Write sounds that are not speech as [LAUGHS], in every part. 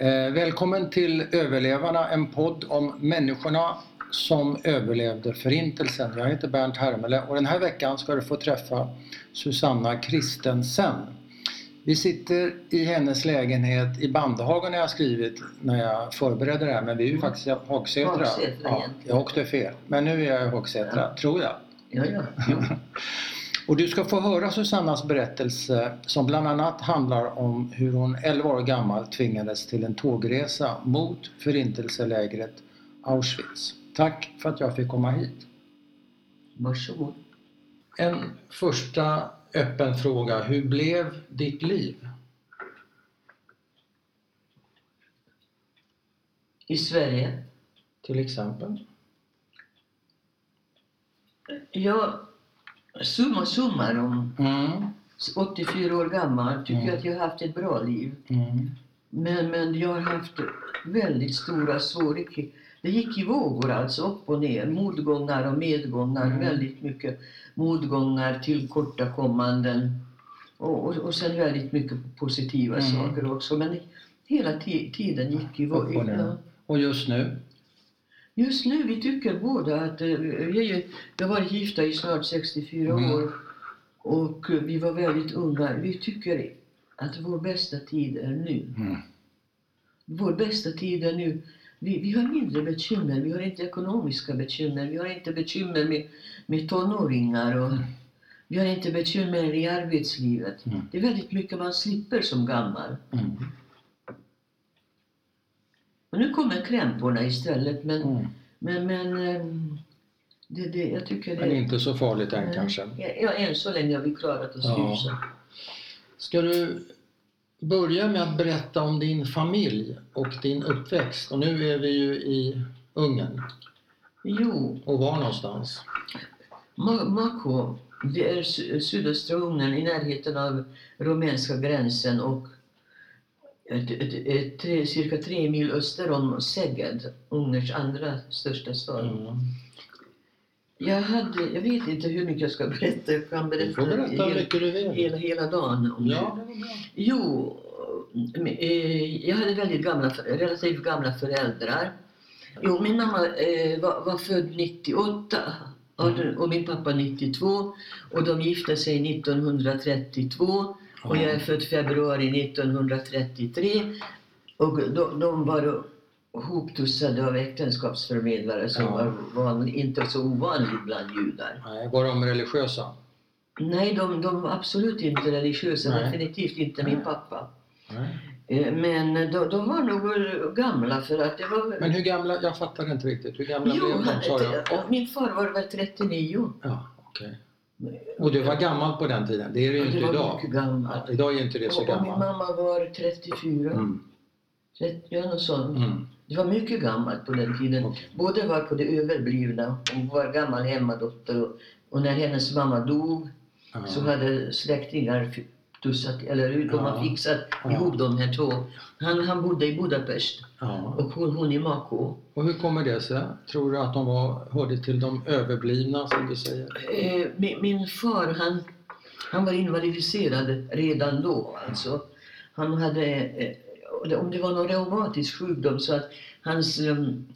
Eh, välkommen till Överlevarna, en podd om människorna som överlevde Förintelsen. Jag heter Bernt Hermele och den här veckan ska du få träffa Susanna Kristensen. Vi sitter i hennes lägenhet i Bandehagen har jag skrivit när jag förberedde det här men vi är ju faktiskt i Hagsätra. Hagsätra ja, jag åkte fel. Men nu är jag i Hagsätra, tror jag. Ja, ja. [LAUGHS] Och du ska få höra Susannas berättelse som bland annat handlar om hur hon 11 år gammal tvingades till en tågresa mot förintelselägret Auschwitz. Tack för att jag fick komma hit. Varsågod. En första öppen fråga. Hur blev ditt liv? I Sverige? Till exempel? Ja, summa summarum. Mm. 84 år gammal. Tycker Mm. att jag har haft ett bra liv. Mm. Men, men jag har haft väldigt stora svårigheter. Det gick i vågor alltså, upp och ner. Motgångar och medgångar. Mm. Väldigt mycket motgångar, tillkortakommanden. Och, och, och sen väldigt mycket positiva Mm. saker också. Men hela ti- tiden gick i vågor. Och just nu? Just nu, vi tycker båda att... eh, Vi, vi har varit gifta i snart 64 Mm. år. Och eh, vi var väldigt unga. Vi tycker att vår bästa tid är nu. Mm. Vår bästa tid är nu. Vi, vi har mindre bekymmer. Vi har inte ekonomiska bekymmer. Vi har inte bekymmer med, med tonåringar. Och Mm. Vi har inte bekymmer i arbetslivet. Mm. Det är väldigt mycket man slipper som gammal. Mm. Men nu kommer krämporna istället. Men, Mm. men, men ehm, det, det, jag tycker det Men inte så farligt än Nej. kanske? Ja, än så länge har vi klarat oss Ja. hyfsat. Ska du börja med att berätta om din familj och din uppväxt? Och nu är vi ju i Ungern. Jo, Och var någonstans? Ma- Mako, det är sy- sydöstra Ungern i närheten av rumänska gränsen och tre, cirka tre mil öster om Szeged, Ungerns andra största stad. Mm. Jag, hade, jag vet inte hur mycket jag ska berätta. Jag kan berätta, berätta hur hela, hela, dagen om Ja, det. Jo, eh, jag hade väldigt gamla, relativt gamla föräldrar. Jo, min mamma eh, var, var född 98 och, den- och min pappa 92 och de gifte sig 1932 och jag är född februari 1933 och de, de var hoptussade av äktenskapsförmedlare som Ja. var van, inte så ovanligt bland judar. Nej, var de religiösa? Nej, de, de var absolut inte religiösa, Nej. definitivt inte min pappa. Nej. Eh, Men de, de var nog gamla för att det var... Men hur gamla? Jag fattar inte riktigt. Hur gamla jo, blev de? Sa jag? min far var väl 39. Ja, okej. Och du var gammal på den tiden? Det är du ju inte det idag. idag är inte det så och min mamma var 34. Mm. 30, ja, något sånt. Mm. Det var mycket gammalt på den tiden. Okej. Både var på det överblivna, hon var gammal hemmadotter och, och när hennes mamma dog Ja. så hade släktingar fi- tussat, eller de har fixat Ja. ihop de här två. Han, han bodde i Budapest Ja. och hon, hon i Mako. Och hur kommer det sig? Tror du att de var, hörde till de överblivna som du säger? Eh, min, min far han, han var invalidiserad redan då. Alltså. Han hade, eh, om det var någon reumatisk sjukdom så att hans um,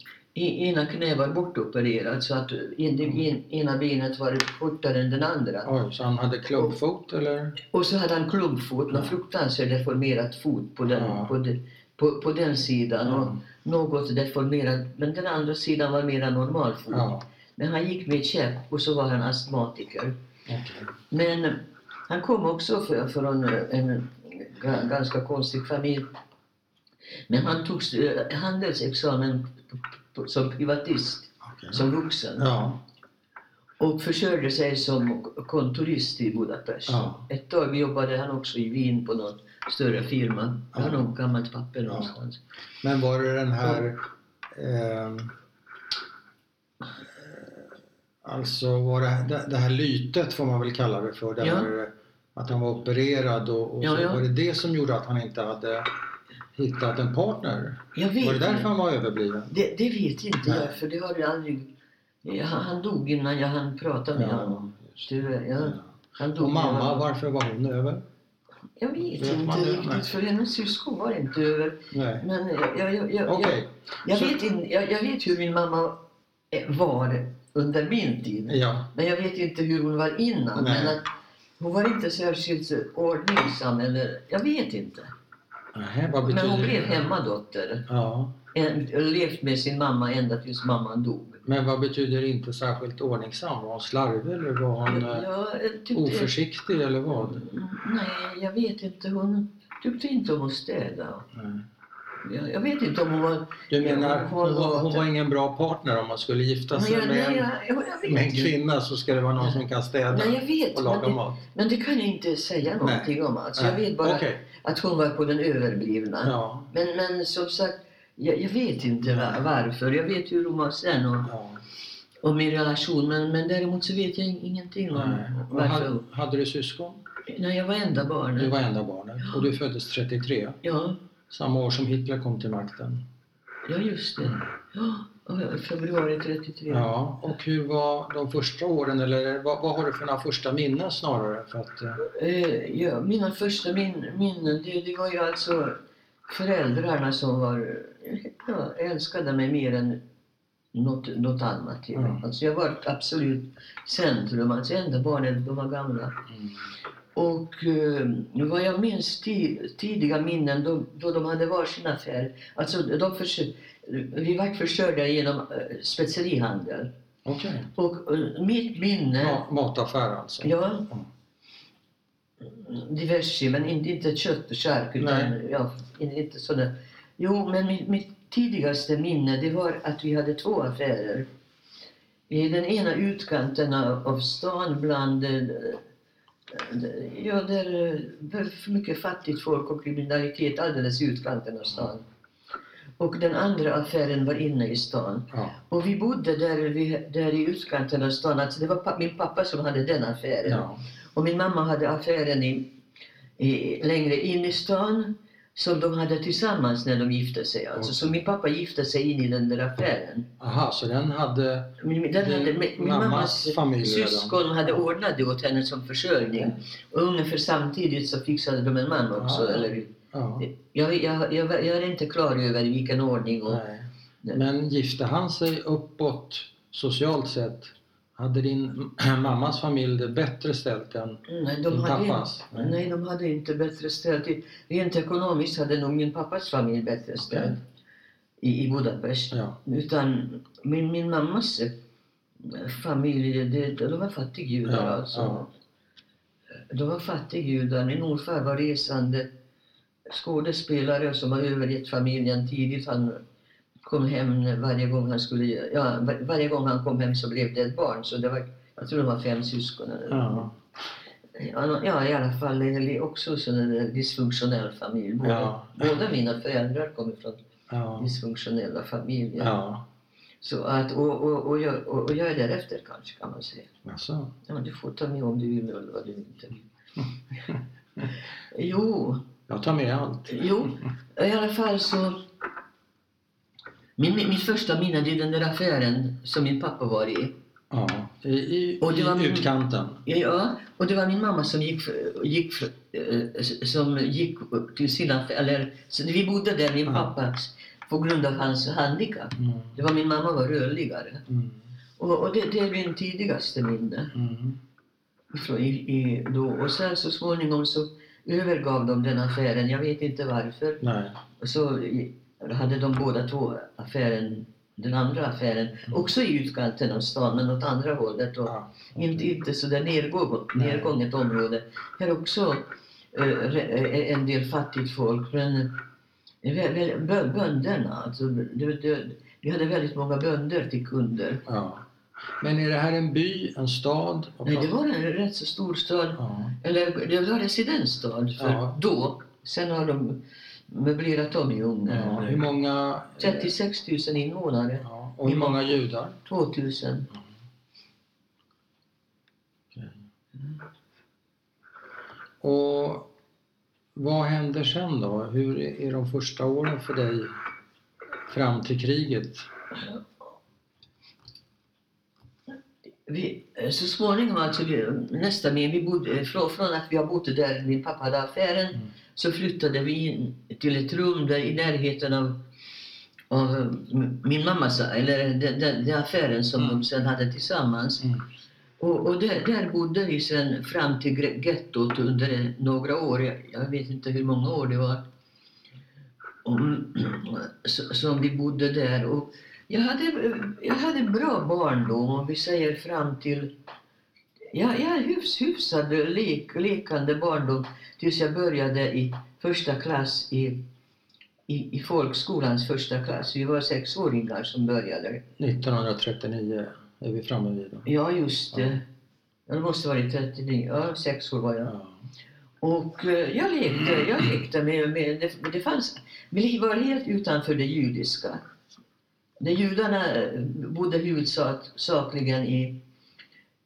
ena knä var bortopererat så att en, ena benet var kortare än den andra. Oj, så han hade klubbfot eller? Och så hade han klubbfot, någon Ja. fruktansvärt deformerat fot på den, Ja. på de, på, på den sidan. Och Ja. något deformerat, men den andra sidan var mera normal fot. Ja, Men han gick med käpp och så var han astmatiker. okej. Men han kom också från en ga- ganska konstig familj. Men han tog eh, handelsexamen som privatist, Okej. som vuxen. Ja, Och försörjde sig som kontorist i Budapest. Ja. Ett tag jobbade han också i Wien på någon större firma. Jag har Ja. något gammalt papper Ja. någonstans. men var det den här... ehm, eh, alltså var det, det, här lytet får man väl kalla det för. Det Ja. här, att han var opererad och, och Ja, så. ja. Var det det som gjorde att han inte hade hittat en partner? Jag vet Var det därför han var överbliven? Det, det vet inte Nej. jag, för det har jag aldrig... Ja, Han, dog innan jag hann prata med honom. just Tyvärr, ja. det. Han dog Och jag mamma, var- varför var hon över? Jag vet Vet inte? Nej. riktigt, för hennes syskon var inte över. Nej. Men jag, jag, jag, jag, jag, vet in, jag, jag vet hur min mamma eh, var under min tid. Ja. Men jag vet inte hur hon var innan. Nej. Men att hon var inte särskilt ordningsam eller, jag vet inte. Nähä, vad betyder Men hon blev det? hemmadotter. Ja. En, levt med sin mamma ända tills mamman dog. Men vad betyder inte särskilt ordningsam? Var hon slarvig eller var hon eh, tyckte, oförsiktig eller vad? Nej, jag vet inte. Hon tyckte inte om att städa. Nej. Jag, jag vet inte om hon var... Du menar, hon var, hon var- ingen bra partner om man skulle gifta Nej, sig jag, med nej, en, jag, med en kvinna så ska det vara någon som kan städa Nej, jag vet. och Men laga det, mat. men det kan jag inte säga någonting om. Alltså, jag Nej. vet bara Okej. Att hon var på den överblivna. Ja. Men, men som sagt, jag, jag vet inte va- varför. Jag vet hur hon var sen och, ja. och min relation. Men, men däremot så vet jag ingenting om Nej. Och varför. hade, hade du syskon? Nej, jag var enda barnet. Du var enda barnet och du föddes 33, Ja, samma år som Hitler kom till makten. ja, just det. Ja, februari 33. Ja, och hur var de första åren eller vad, vad har du för några första minnen snarare? För att, eh, Eh, ja, mina första min, minnen, det, det var ju alltså föräldrarna som var, ja, älskade mig mer än något, något annat. ju. Mm. Alltså jag var absolut centrum, alltså enda barnet, de var gamla. mm, Och eh, vad jag minns ti, tidiga minnen då, då de hade varsin affär. Alltså de vi var försörjda genom eh, specerihandel. Okej. Och eh, mitt minne... Ma- mataffär alltså? Ja. Diverse, men inte, inte kött och. Utan, Nej. ja, inte sådär. Jo, men mitt, mitt tidigaste minne det var att vi hade två affärer. I den ena utkanten av, av stan bland eh, Ja, där eh, var för mycket fattigt folk och kriminalitet alldeles i utkanten av stan. Och den andra affären var inne i stan. Ja. Och vi bodde där, vi, där i utkanten av stan. Alltså det var pa, min pappa som hade den affären. ja. Och min mamma hade affären i, i, längre in i stan som de hade tillsammans när de gifte sig. Alltså. Så min pappa gifte sig in i den där affären. Aha, så den hade Min, den Din hade, min, mammas mammas redan. syskon hade ordnat det åt henne som försörjning. Och ungefär samtidigt så fixade de en man också. Ah. Eller, Ja. jag, jag, jag, jag är inte klar över i vilken ordning. Och. Men gifte han sig uppåt socialt sett? Hade din [CLEARS THROAT] mammas familj det bättre ställt än Nej, de din hade, pappas? inte, nej, de hade inte bättre ställt. Rent ekonomiskt hade nog min pappas familj bättre ställt i, i Budapest. Ja. Utan min, min mammas eh, familj, det, de var fattigjudar Ja, alltså. ja. De var fattigjudar. Min morfar var resande skådespelare som har övergett familjen tidigt. Han kom hem varje gång han skulle, ja, var, varje gång han kom hem så blev det ett barn. Så det var, jag tror de var fem syskon. Ja. Ja, i alla fall eller också där dysfunktionell familj. Båda, Ja. båda mina föräldrar kommer från Ja. dysfunktionella familjer. Ja. Så att, och, och, och, jag, och, och jag är därefter kanske kan man säga. Alltså. Ja, du får ta med om du vill eller vad du inte vill. [LAUGHS] jo, Jag tar med allt. jo, i alla fall så. Min, mitt första där affären som min pappa var i. Ja. I, i, Och det var min- utkanten. Ja, och det var min mamma som gick, gick, eh, som gick till sin affär. Eller, så vi bodde där, min Ja. pappa, på grund av hans handikapp. Mm. Det var min mamma var rörligare. Mm. Och, och det, det är min tidigaste minne. Mm. Från i, i, då. Och sen så småningom så övergav de den affären. Jag vet inte varför. Nej. Så i- hade de båda två affären, den andra affären, också i utkanten av stan, men åt andra hållet. Och, Ja. inte, inte så där nergång, Nej. nergånget område. Här också eh, eh, en del fattigt folk. Men eh, bönderna, alltså, det, det, vi hade väldigt många bönder till kunder. Ja. Men är det här en by, en stad? Nej, det var en rätt så stor stad. Ja. Eller det var residensstad för Ja. då. Sen har de möblerat om i ugnen. Ja. Hur många... 36 000 invånare. Ja. Och hur många judar? 2000. Och vad händer sen då? Hur är de första åren för dig fram till kriget? vi, så småningom, alltså, vi, nästa min, vi bodde, från, från att vi har bott där min pappa hade affären, Mm. Så flyttade vi in till ett rum där i närheten av, av min mammas, eller den, den, den affären som Mm. de sen hade tillsammans. Mm. Och, och där, där bodde vi sen fram till gettot under några år. Jag, jag vet inte hur många år det var. [CLEARS THROAT] Som vi bodde där. Och jag, hade, jag hade bra barndom, om vi säger fram till... Ja, jag hade hyfs, hyfsad lek, lekande barndom tills jag började i första klass i, i, i folkskolans första klass. Vi var sexåringar som började. 1939 är vi framme vid. Då. Ja, just det. Ja, det måste varit 39, ja, sex år var jag. Ja. Och eh, jag lekte, jag lekte med, med det, det fanns, vi var helt utanför det judiska. De judarna eh, bodde huvudsakligen i,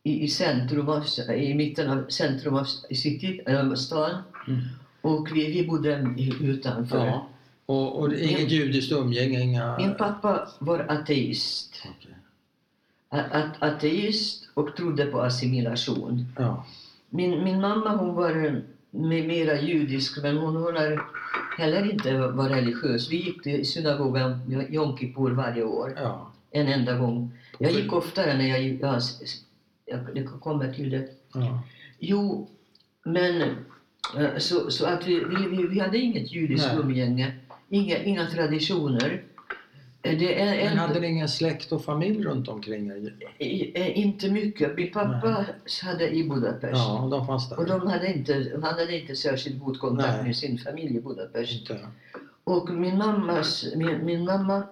i, i centrum av, i mitten av centrum av city, äh, stan. Mm. Och vi, vi bodde utanför. Ja. Och, och inget Min- judiskt umgänge, inga... Min pappa var ateist. A- a- ateist och trodde på assimilation. Ja. Min, min mamma hon var me- mera judisk men hon, hon har heller inte var religiös. Vi gick till synagogan Jom Kippur varje år, ja. en enda gång. Jag gick oftare när jag gick, ja, s- s- jag, det kommer till det. ja. Jo, men eh, så, så att vi, vi, vi, hade inget judiskt Nej. umgänge, inga, inga traditioner. Eh, Det är Men en, hade ni ingen släkt och familj runt omkring er? eh, inte mycket. Min pappa hade i Budapest. Ja, de fanns där? Och de hade inte, han hade inte särskilt god kontakt Nej. med sin familj i Budapest. Inte? Och min, mammas, min, min mamma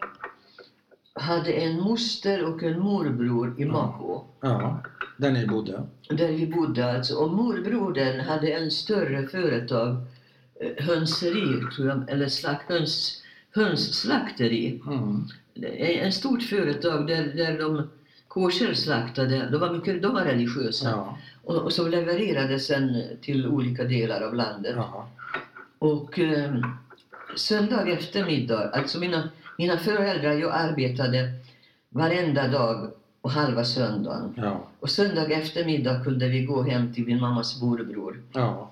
hade en moster och en morbror i. Mako. Ja, där ni bodde? Där vi bodde alltså. Och morbrodern hade en större företag, eh, hönseri tror jag, eller slakt, höns, hönsslakteri. Mm. Är En stort företag där, där de kosherslaktade, de var, mycket, de var religiösa. Ja. Och, och som levererade sen till olika delar av landet. ja. Och eh, söndag eftermiddag, alltså mina, mina föräldrar, jag arbetade varenda dag och halva söndagen. ja. Och söndag eftermiddag kunde vi gå hem till min mammas morbror. ja.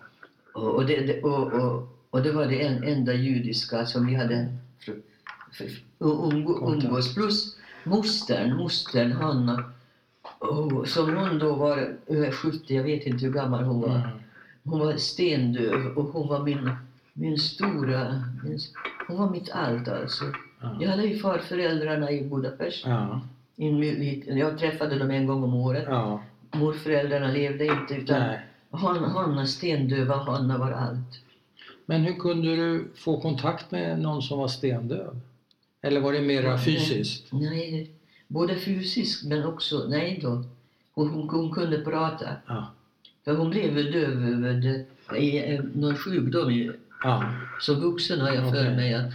Och, och, det, och, och, och det var det en, enda judiska som vi hade umgås. Plus mostern, mostern Hanna, och, som hon då var över 70, jag vet inte hur gammal hon var. Mm. Hon var stendöv och hon var min, min stora... Min, hon var mitt allt alltså. Jag Ja. hade ju farföräldrarna i Budapest. Ja. Jag träffade dem en gång om året. ja. Morföräldrarna levde inte utan Nej. Hanna, Hanna stendöva, Hanna var allt. Men hur kunde du få kontakt med någon som var stendöv? Eller var det mera Nej. fysiskt? Nej, både fysiskt men också, nej då. Hon, hon, hon kunde prata. Ja. För hon blev döv i eh, någon sjukdom Ja. som vuxen har jag för Okej. mig. Att,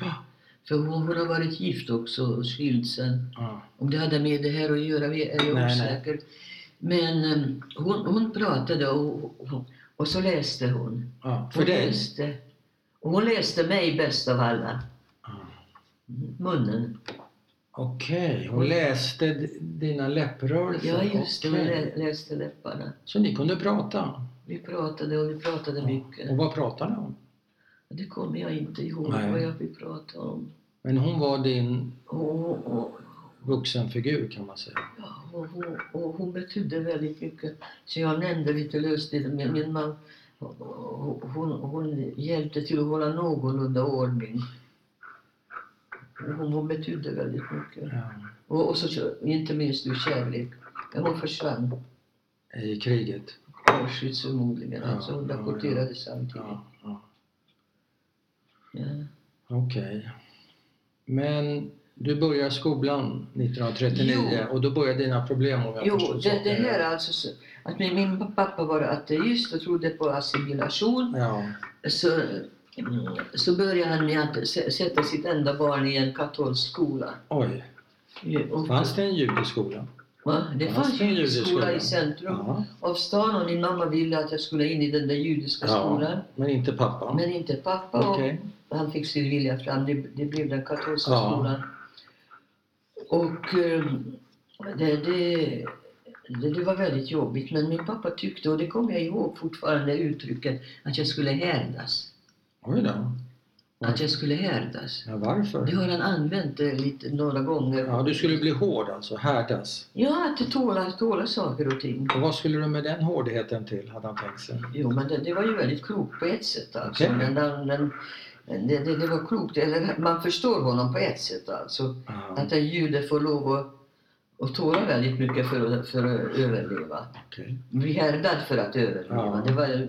för hon, hon har varit gift också och skild sen. ja. Om det hade med det här att göra är jag Nej, nej. osäker. Men em, hon, hon pratade och, och, och så läste hon. ja. För Hon dig? läste. Och hon läste mig bäst av alla. Ja. Munnen. Okej, hon läste dina läpprörelser? Ja, just det. Hon läste läpparna. Så ni kunde prata? Vi pratade och vi pratade mycket. Och vad pratade ni om? Det kommer jag inte ihåg Nej. vad jag fick prata om. Men hon var din Och, och, vuxenfigur kan man säga. ja, och, hon, och hon betydde väldigt mycket. Så jag nämnde lite lustigt, min, min man, hon, hon, hjälpte till att hålla någorlunda ordning. Och Hon, hon betydde väldigt mycket. Ja. Och, och så inte minst ur kärlek. Ja, hon försvann. I kriget? Auschwitz förmodligen. Ja, Alltså hon ja, rapporterade samtidigt. Ja. Okej. Men du började skolan 1939 Jo. och då började dina problem om jag Jo, det, det här alltså så, att min, min pappa var ateist och trodde på assimilation. Ja. Så, så började han med att sä- sätta sitt enda barn i en katolsk skola. Oj. Fanns det en judisk skola? Va? Det fanns fanns judisk skola i centrum Ja. av stan och min mamma ville att jag skulle in i den där judiska ja. skolan. Men inte pappa? Men inte pappa. Okej. Och han fick sin vilja fram. Det, det blev den katolska Ja. skolan. Och eh, det, det, det, det var väldigt jobbigt. Men min pappa tyckte, och det kommer jag ihåg fortfarande, uttrycket att jag skulle härdas. Oj då. Att jag skulle härdas. Ja, varför? Det har han använt eh, lite, några gånger. Ja, du skulle bli hård alltså, härdas. Ja, att tåla, tåla saker och ting. Och vad skulle du med den hårdheten till, hade han tänkt sig? Jo, men det, det var ju väldigt klokt på ett sätt alltså. Okej. Men den, den, det, det, det var klokt, eller man förstår honom på ett sätt alltså. Ja. Att en jude får lov att, att tåla väldigt mycket för att, för att överleva. Okej. Bli härdad för att överleva. Ja. Det var,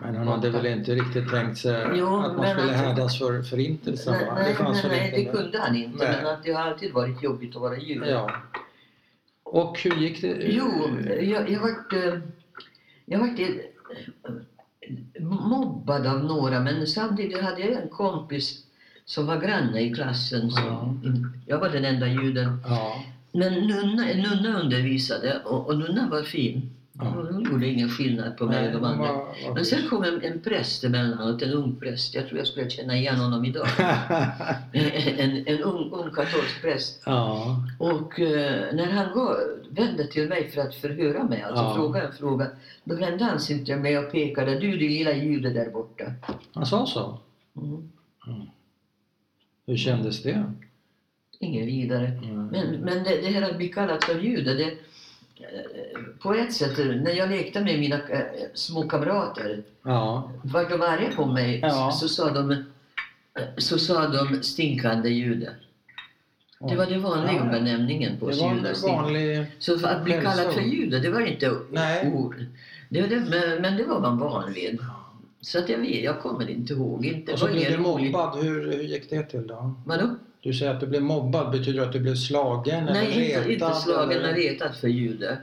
Men han hade väl inte riktigt tänkt sig Jo, att man skulle att- härdas för förintelsen? nej, nej, fanns nej, nej, det kunde han inte. Nej. Men det har alltid varit jobbigt att vara jude. Ja. Och hur gick det? Jo, jag, jag vart, eh, jag vart eh, mobbad av några men samtidigt hade jag en kompis som var granne i klassen. Som, Jag var den enda juden. Ja. Men nunna, nunna undervisade och, och nunnan var fin. Ja. Hon gjorde ingen skillnad på mig och de andra. var- var Men sen kom en, en präst emellanåt, en ung präst. Jag tror jag skulle känna igen honom idag. [LAUGHS] En, en ung, ung katolsk präst. ja. Och eh, när han går, vände till mig för att förhöra mig, alltså Ja. fråga en fråga, då vände han sig till mig och pekade, du din lilla jude där borta. Han sa så? Mm. Hur kändes det? Inget vidare. Mm. Men, men det, det här att bli kallad för jude, det, på ett sätt, när jag lekte med mina eh, små kamrater, Ja. var de arga på mig Ja. så, sa de, eh, så sa de stinkande jude. Det var den vanliga Ja. benämningen på oss judar. vanlig... Så att bli kallad för jude, det var inte ord. Det, det, men, men det var man van vid. Så att jag, vet, jag kommer inte ihåg. Inte, Och så blev du mobbad. Hur, hur gick det till då? Vadå? Du säger att du blev mobbad. Betyder det att du blev slagen Nej, eller inte, retad? inte slagen eller? retad för jude.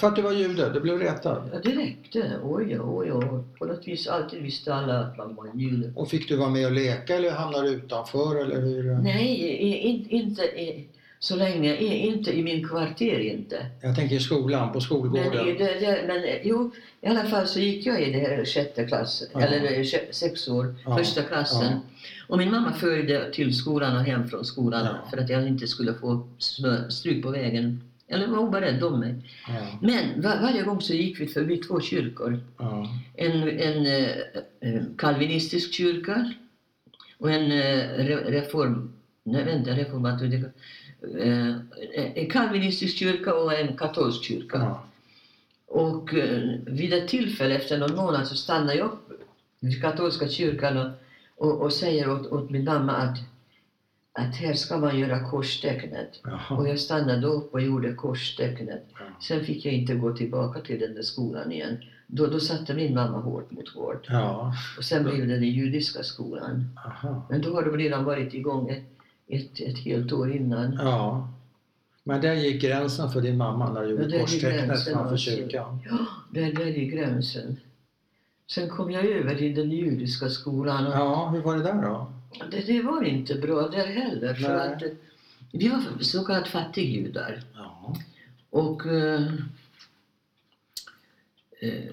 För att du var jude? Du blev retad? Ja, det räckte. Oj, oj, oj. På något vis alltid visste alla att man var en jude. Och fick du vara med och leka eller hamnade du utanför eller hur? Nej, inte i, så länge. Inte i min kvarter inte. Jag tänker i skolan, på Men, skolgården. i, det, det, men jo, i alla fall så gick jag i det här sjätte klassen, Ja. eller eh, sex år, Ja. första klassen. Ja. Och min mamma följde till skolan och hem från skolan för att jag inte skulle få stryk på vägen. Eller var hon var rädd om mig. Men var, varje gång så gick vi förbi två kyrkor. En, en eh, eh, kalvinistisk kyrka och en eh, re, reform... Nej, vänta, reformator. Eh, en kalvinistisk kyrka och en katolsk kyrka. ja. Och eh, vid ett tillfälle efter någon månad så stannar jag upp vid katolska kyrkan och, och, och säger åt, åt min mamma att, att här ska man göra korstecknet. Och Jaha. jag stannade upp och gjorde korstecknet. Ja. Sen fick jag inte gå tillbaka till den där skolan igen. Då, då satte min mamma hårt mot hårt. Ja, Och sen blev det den judiska skolan. aha. Men då har de redan varit igång ett, ett, ett helt år innan. Ja. Men där gick gränsen för din mamma när du Ja, gjorde gick korstecknet framför kyrkan. Ja, där, där är gränsen. Sen kom jag över till den judiska skolan och Ja, hur var det där då? det, det var inte bra där heller. För Nej. att eh, vi var så kallat fattigjudar. Ja. Och, eh, eh,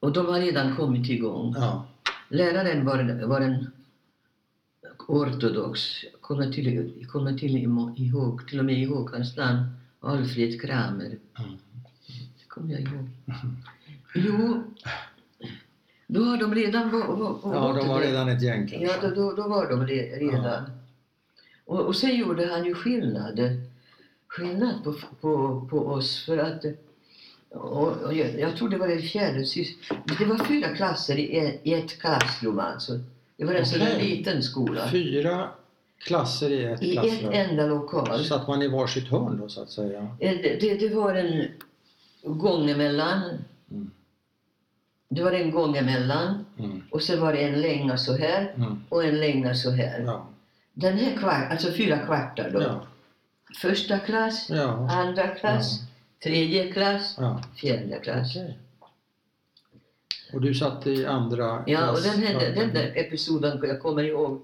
och de har redan kommit igång. Ja. Läraren var, var en ortodox, jag kommer till, jag kommer till, ihåg, till och med ihåg hans namn, Alfred Kramer. Mm. Det kommer jag ihåg. Jo, då har de redan var, var, Ja, de var redan ett gäng Ja, kanske. då, då, då var de re, redan. Ja. Och, och sen gjorde han ju skillnad, skillnad på, på, på oss för att och, och jag, jag tror det var det fjärde Det var fyra klasser i, ett- i ett klassrum alltså. Det var en sån där Okej. liten skola. Fyra klasser i ett I ett klassrum. enda lokal. Satt man i varsitt hörn då så att säga? Eh, Det, det, det var en gång emellan. Mm. Det var en gång emellan Mm. och sen var det en länga så här Mm. och en länga så här. Ja. Den här kvart, alltså fyra kvartar då. Ja. Första klass, Ja. andra klass, tredje klass, fjärde klass. Okej. Och du satt i andra Ja, och klass? den, här, den där episoden, jag kommer ihåg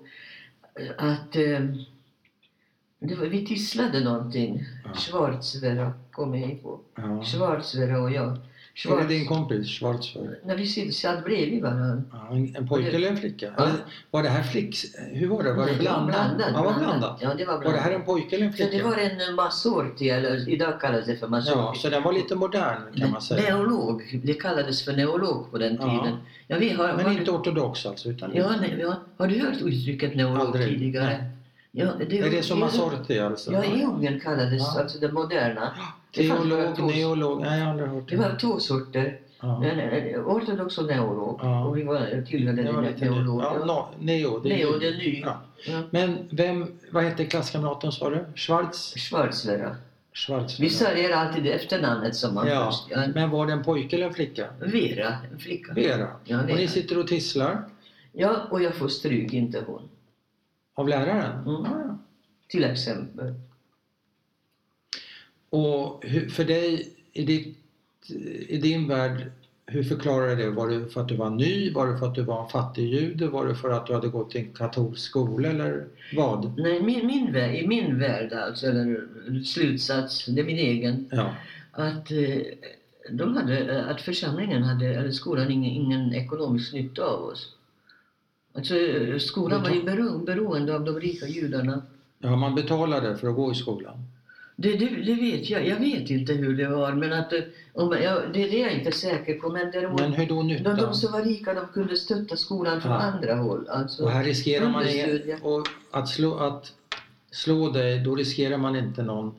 att eh, var, vi tisslade någonting. Ja. Schwarzwera kommer jag ihåg. Ja. Schwarzwera och jag. Är det din kompis Schwarzfeld? När vi satt bredvid varandra. Ja, en, en pojke Det- eller en flicka? Ja. Eller, var det här flicks... Hur var det? Var det blandat? blandat, Ja, var blandat. blandat. Ja, det var Var det här blandat. en pojke eller en Så flicka? det var en massorti, eller idag kallas det för massorti. Ja, så den var lite modern kan man säga. Neolog, det kallades för neolog på den tiden. Ja, vi har, Men har, inte ortodox alltså? Utan ja, nej, ja, har du hört uttrycket neolog Aldrig. tidigare? Nej. Ja, det, Är det som i- Massorti alltså? Ja, i Ungern kallades Ja. alltså det moderna. Det Teolog, neolog? Nej, jag har aldrig hört Det var två sorter, Ja. en, en, ortodox och neolog. Ja. Och vi var, tillhörde Det var ne- lite ny. neolog. Ja, no, neo, det är Neo, det är ny. Ja. Ja. Men vem, vad hette klasskamraten sa du? Schwarz? Schwarzlera. Schwarz. Vi säger alltid efternamnet som man Ja, först... Ja, men var det en pojke eller en flicka? Vera, en flicka. Vera. Ja, Och ni Vera. sitter och tisslar Ja, och jag får stryk, inte hon. av läraren? Mm. Till exempel. Och för dig, i, ditt, i din värld, hur förklarar du det? Var det för att du var ny? Var det för att du var en fattig jude? Var det för att du hade gått i en katolsk skola eller vad? Nej, min, min värld, i min värld alltså, eller slutsats, det är min egen, Ja, att, eh, de hade, att församlingen hade, eller skolan, ingen, ingen ekonomisk nytta av oss. Alltså, skolan var ju bero, beroende av de rika judarna. ja man betalade för att gå i skolan. Det, det, det vet jag. Jag vet inte hur det var, men att, eh, om, ja, det, det är jag inte säker på. Men däremot, Men hur då de, nytta? de som var rika de kunde stötta skolan från Ja. andra håll. Alltså, Och här riskerar man och att, slå, att slå dig, då riskerar man inte någon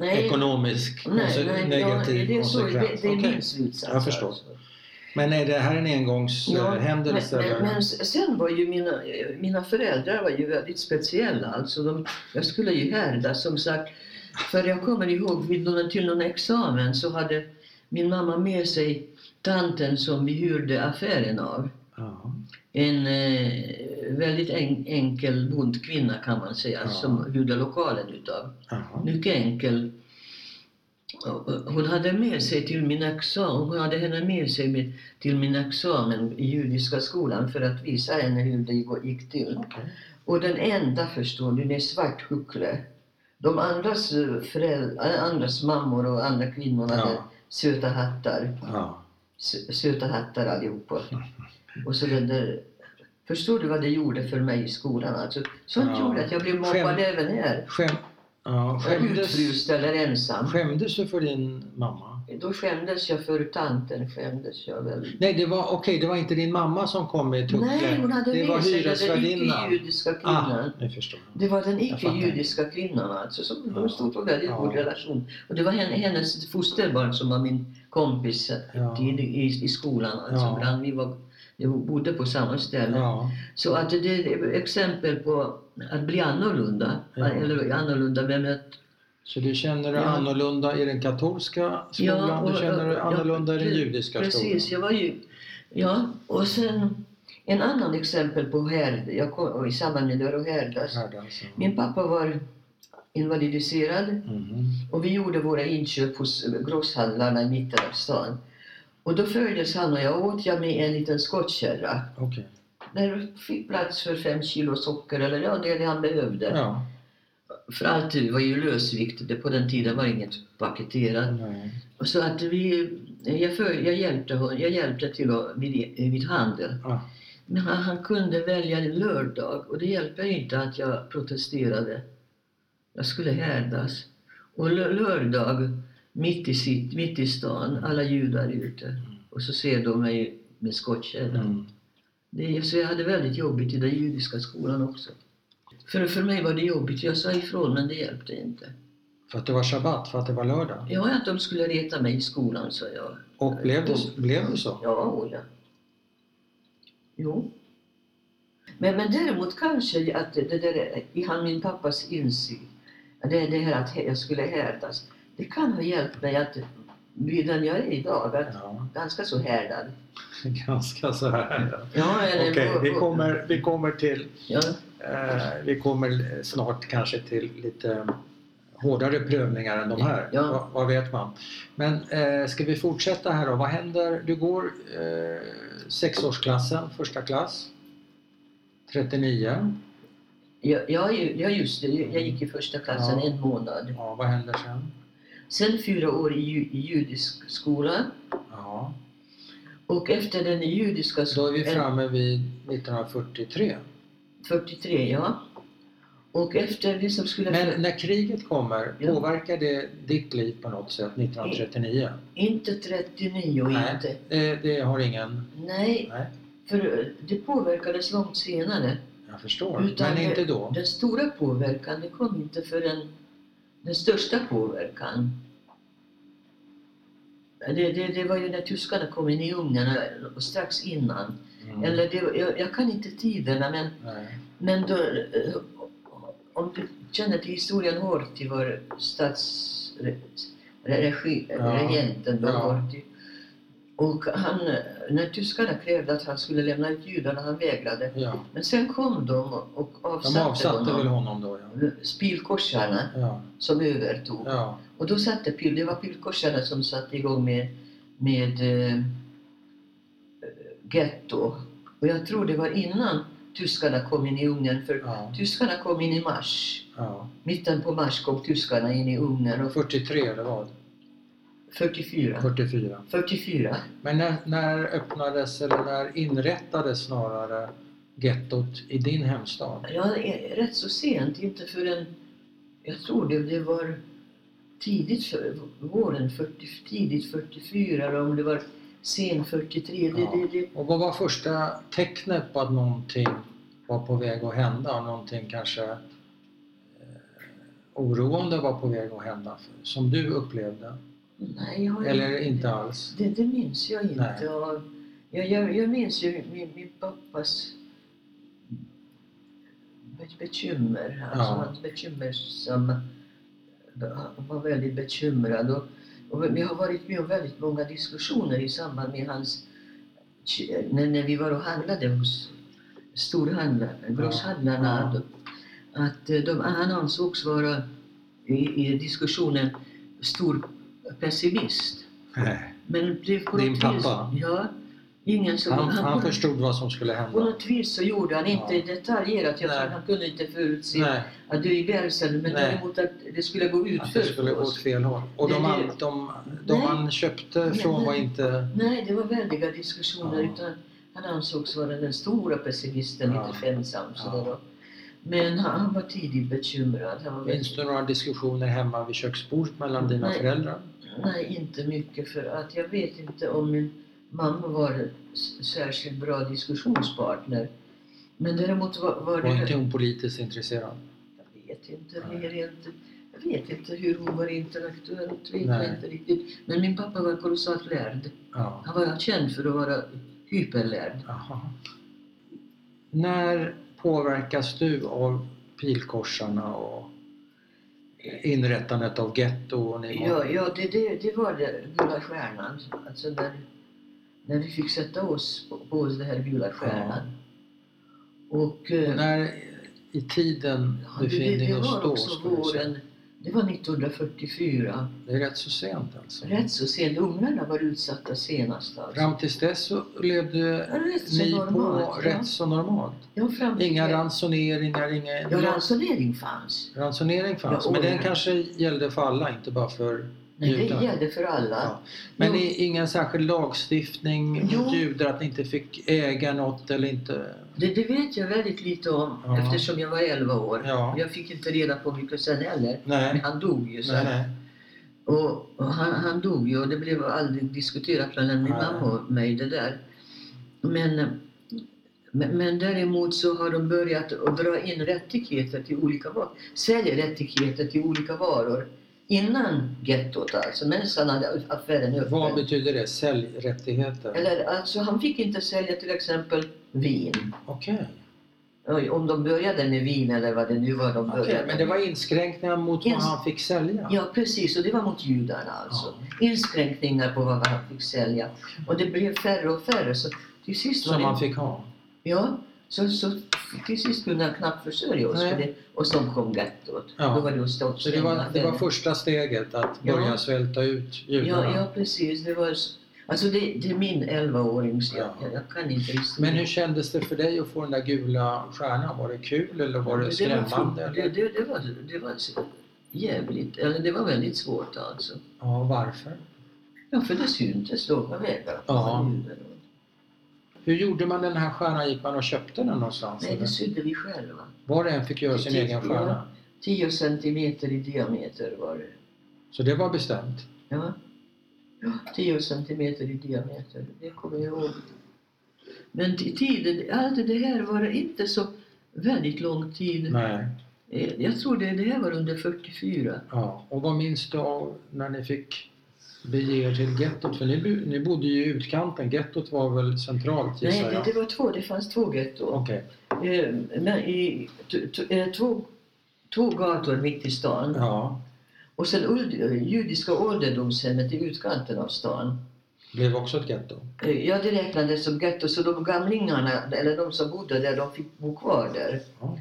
nej, ekonomisk nej, negativ ja, det är, så, det, konsekvens. det är Okej. min slutsats. Jag förstår. Alltså. Men är det här en Ja, engångshändelse? men, eller? men, men sen var ju mina, mina föräldrar var ju väldigt speciella. Alltså de, jag skulle ju härdas som sagt. För jag kommer ihåg vid någon, till någon examen så hade min mamma med sig tanten som vi hyrde affären av. Ja. En eh, väldigt en, enkel bondkvinna kan man säga Ja. som hyrde lokalen utav. Ja. Mycket enkel. Hon hade med sig till min examen, hon hade henne med sig med, till min examen i judiska skolan för att visa henne hur det gick till. Okej. Och den enda, förstår du, det är svarthuckle. De andras, eh, föräldrar, andras mammor och andra kvinnor hade Ja. söta hattar. Ja. Sö- Söta hattar allihopa. Och så den där, förstår du vad det gjorde för mig i skolan? Alltså, sånt Ja. gjorde att jag blev mobbad Skäm- även här. Skäm, ja, skämdes, Utfryst eller ensam. skämdes du för din mamma? Då skämdes jag för tanten. Skämdes jag väl. Nej, det var, okej, det var inte din mamma som kom med tuckle. Nej, hon hade det var sig den hyresvärdinnan. icke-judiska Ah, kvinnan. jag. Det var den icke-judiska kvinnan alltså, som Ja. de stod på väldigt Ja. god relation. Och det var henne, hennes fosterbarn som var min kompis Ja. tid, i, i skolan. Alltså, Ja. bland, vi, var, bodde på samma ställe. Ja, Så att det är exempel på att bli annorlunda. Ja. Eller annorlunda bemött. så du känner dig Ja. annorlunda i den katolska skolan, och- du känner dig ja, annorlunda i den judiska Precis, skolan? jag var ju... Ja, och sen en annan exempel på härd, jag kom, i samband med det härdas. Här alltså. Min pappa var invalidiserad Mhm. och vi gjorde våra inköp hos grosshandlarna i mitten av stan. Och då följdes han och jag åt jag med en liten skottkärra. Okej. Där fick plats för fem kilo socker eller ja, det han behövde. Ja. För allt det var ju lösvikt, det på den tiden var inget paketerat. Nej. Och Så att vi, jag, för, jag, hjälpte, jag hjälpte till vid, vid handel. Ja. Men han, han kunde välja en lördag och det hjälper inte att jag protesterade. Jag skulle härdas. Och lö- lördag, mitt i, sitt, mitt i stan, alla judar ute. Och så ser de mig med skottkärran. Mm. Det, så jag hade väldigt jobbigt i den judiska skolan också. För, för mig var det jobbigt, jag sa ifrån men det hjälpte inte. För att det var shabbat, för att det var lördag? Ja, att de skulle reta mig i skolan, sa jag. Och blev det, blev det så? Ja, oh ja. Jo. Men, men däremot kanske att det, det där, i han, min pappas insikt, det, det här att jag skulle härdas, det kan ha hjälpt mig att bli den jag är idag. Att, Ja, Ganska så härdad. [LAUGHS] ganska så här. Ja, Okej, vi, och- och- kommer, vi kommer till Ja, Eh, vi kommer snart kanske till lite hårdare prövningar än de här. Ja. Vad, vad vet man? Men eh, ska vi fortsätta här då? Vad händer? Du går eh, sexårsklassen, första klass. 39. ja, ja, just det. Jag gick i första klassen Ja. en månad. Ja, vad händer sen? Sen fyra år i, ju- i judisk skola. Ja. Och efter den judiska Så är vi skolan, framme vid 1943. 43 ja. Och efter det som skulle... Men när kriget kommer, Ja. påverkar det ditt liv på något sätt 1939? Inte 39 Nej. inte. Det, det har ingen... Nej, Nej, för det påverkades långt senare. jag förstår. Utan Men inte då? Den stora påverkan det kom inte förrän den största påverkan. Det, det, det var ju när tyskarna kom in i Ungern och- strax innan. Mm. Eller det, jag, jag kan inte tiderna men, Nej. men då, eh, om du känner till historien Horthy var statsregenten då, Ja. Horthy. Och han, när tyskarna krävde att han skulle lämna ut judarna, han vägrade. Ja. Men sen kom de och De avsatte, avsatte honom. honom då? Ja. Spilkorsarna Ja. som övertog. ja. Och då satte pil, det var pilkorsarna som satte igång med, med eh, getto. Och jag tror det var innan tyskarna kom in i Ungern, för ja. tyskarna kom in i mars. Mitten på mars kom tyskarna in i Ungern och 43 eller vad? 44. 44. 44. Men när, när öppnades, eller när inrättades snarare gettot i din hemstad? Ja, rätt så sent, inte förrän, jag tror det, det var tidigt, för, våren 40, tidigt 44 eller om det var sen 43. Det, Ja. det, det, Och vad var första tecknet på att någonting var på väg att hända? Någonting kanske eh, oroande var på väg att hända, som du upplevde? Nej, jag har Eller inte alls? Det, det minns jag inte. Nej. Och jag, jag, jag minns ju min, min pappas be- bekymmer. Alltså Ja. hans bekymmersamma... Han var väldigt bekymrad. Och, och vi har varit med om väldigt många diskussioner i samband med hans... När, när vi var och handlade hos storhandlarna, grosshandlarna. Ja. Att eh, de, han ansågs vara i, i diskussionen stor pessimist. Nej. Men det på Din pappa? Vis, ja, ingen som... Han, han, han på, förstod vad som skulle på hända? något vis så gjorde han inte Ja. detaljerat. Jag Nej. tror han kunde inte förutse Nej, att det i Belsen, men Nej. däremot att det skulle gå ut att det skulle gå åt fel håll. Och de, det- de, de Nej. han köpte Nej, från var nej. inte... Nej, det var väldiga diskussioner. Ja. Utan han ansågs vara den stora pessimisten, Ja. lite skämtsam. Sådär. Men han, var tidigt bekymrad. Han var Finns det några diskussioner hemma vid köksbordet mellan dina Nej. föräldrar? Nej, inte mycket för att jag vet inte om min mamma var en särskilt bra diskussionspartner. Men däremot var, var Var inte det... hon politiskt intresserad? Jag vet inte, inte, jag vet inte hur hon var intellektuellt, vet Nej. jag inte riktigt. Men min pappa var kolossalt lärd. Ja. Han var känd för att vara hyperlärd. Jaha. När påverkas du av pilkorsarna och inrättandet av getto? Och ni Ja, ja det, det, det var det, Gula Stjärnan. Alltså när, när vi fick sätta oss på, på oss den här Gula Stjärnan. Och, och eh, när i tiden Ja, det, det, befinner det oss var då? också skulle du säga? våren, det var 1944. Det är rätt så sent alltså. Rätt så sent. Ungrarna var utsatta senast alltså. Fram tills dess så levde så ni på normalt, ja. rätt så normalt. Ja, Inga det. ransoneringar, inga... Ja, ransonering fanns. Ransonering fanns, Ja, men den kanske gällde för alla, inte bara för Nej, det gällde för alla. Ja. Men Jo. ingen särskild lagstiftning mot judar att ni inte fick äga något eller inte... Det, det vet jag väldigt lite om Ja. eftersom jag var 11 år. Ja. Jag fick inte reda på mycket sen heller. Men Nej. han dog ju sen. Nej. Och, och han, han dog ju och det blev aldrig diskuterat mellan min mamma och mig det där. Men, men, men däremot så har de börjat att dra in rättigheter till olika varor. Sälja rättigheter till olika varor. Innan gettot alltså, medan han hade affären öppen. Vad betyder det? Säljrättigheter? Eller alltså han fick inte sälja till exempel vin. Okej. Oj, Om de började med vin eller vad det nu var de började Men det var inskränkningar mot vad Ins- han fick sälja? Ja precis, och det var mot judarna alltså. Ja. Inskränkningar på vad han fick sälja. Och det blev färre och färre. Så till sist Som man fick ha? Ja, så, så till sist kunde han knappt försörja oss. Nej. För det, och så kom gettot. Ja. Då var det att stå Så det var, det var första steget att Ja. börja svälta ut judarna? Ja, ja precis. Det var, alltså det, det är min 11-åring, så jag, Ja. jag, jag kan inte. Men hur kändes det för dig att få den där gula stjärnan? Var det kul eller var det var skrämmande? det, eller? det, det, var, det var jävligt, eller det var väldigt svårt alltså. Ja, varför? Ja, för det syntes långa vägar. Ja. Hur gjorde man den här stjärnan? Gick man och köpte den någonstans? Nej, det sydde vi själva. Var och en fick göra sin egen stjärna? 10 centimeter i diameter var det. Så det var bestämt? Ja. ja 10 centimeter i diameter, det kommer jag ihåg. Men t- tiden, allt det här var inte så väldigt lång tid. Nej. Eh, Jag tror det, det här var under 44. Ja. Och vad minns du av när ni fick bege er till gettot? För ni, ni bodde ju i utkanten. Gettot var väl centralt Nej, gissar det, jag? det var två, det fanns två getton. Okej. Eh, men i, t, t, eh, två, två gator mitt i stan. Ja. Och sen uld, judiska ålderdomshemmet i utkanten av stan. Blev också ett getto? Eh, Ja, det räknades som getto, så de gamlingarna, eller de som bodde där, de fick bo kvar där. Ja.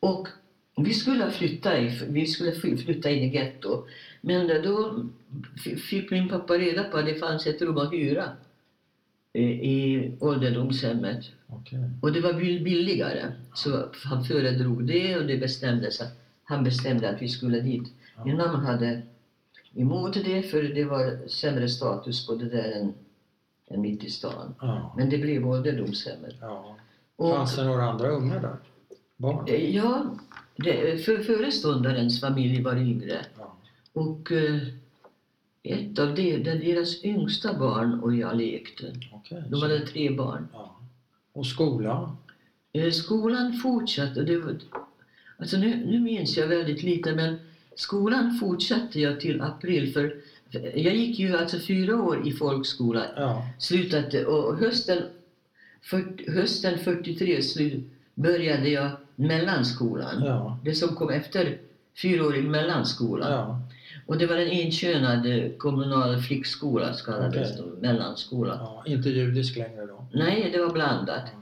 Och vi skulle flytta, i, vi skulle fly- flytta in i getto. Men då fick min pappa reda på att det fanns ett rum att hyra i, ålderdomshemmet. Okej. Och det var bill- billigare. Så han föredrog det och det bestämdes att han bestämde att vi skulle dit. Min mamma hade emot det för det var sämre status på det där än, än mitt i stan. Ja. Men det blev ålderdomshemmet. ja. Fanns det några andra unga där? Barn? eh, ja, det, för, föreståndarens familj var yngre. Och eh, ett av de, den, deras yngsta barn och jag lekte. Okej. Då var det tre barn. Ja. Och skolan? Eh, Skolan fortsatte. Det var, alltså nu, nu minns jag väldigt lite men skolan fortsatte jag till april för jag gick ju alltså fyra år i folkskola. Ja. Slutade, och hösten, för, hösten 43 slu, började jag mellanskolan. Ja. Det som kom efter fyraårig mellanskola. Ja. Och det var en enkönad eh, kommunal flickskola, kallades Okej. det, mellanskola. ja. Inte judisk längre då? Nej, det var blandat. Ja.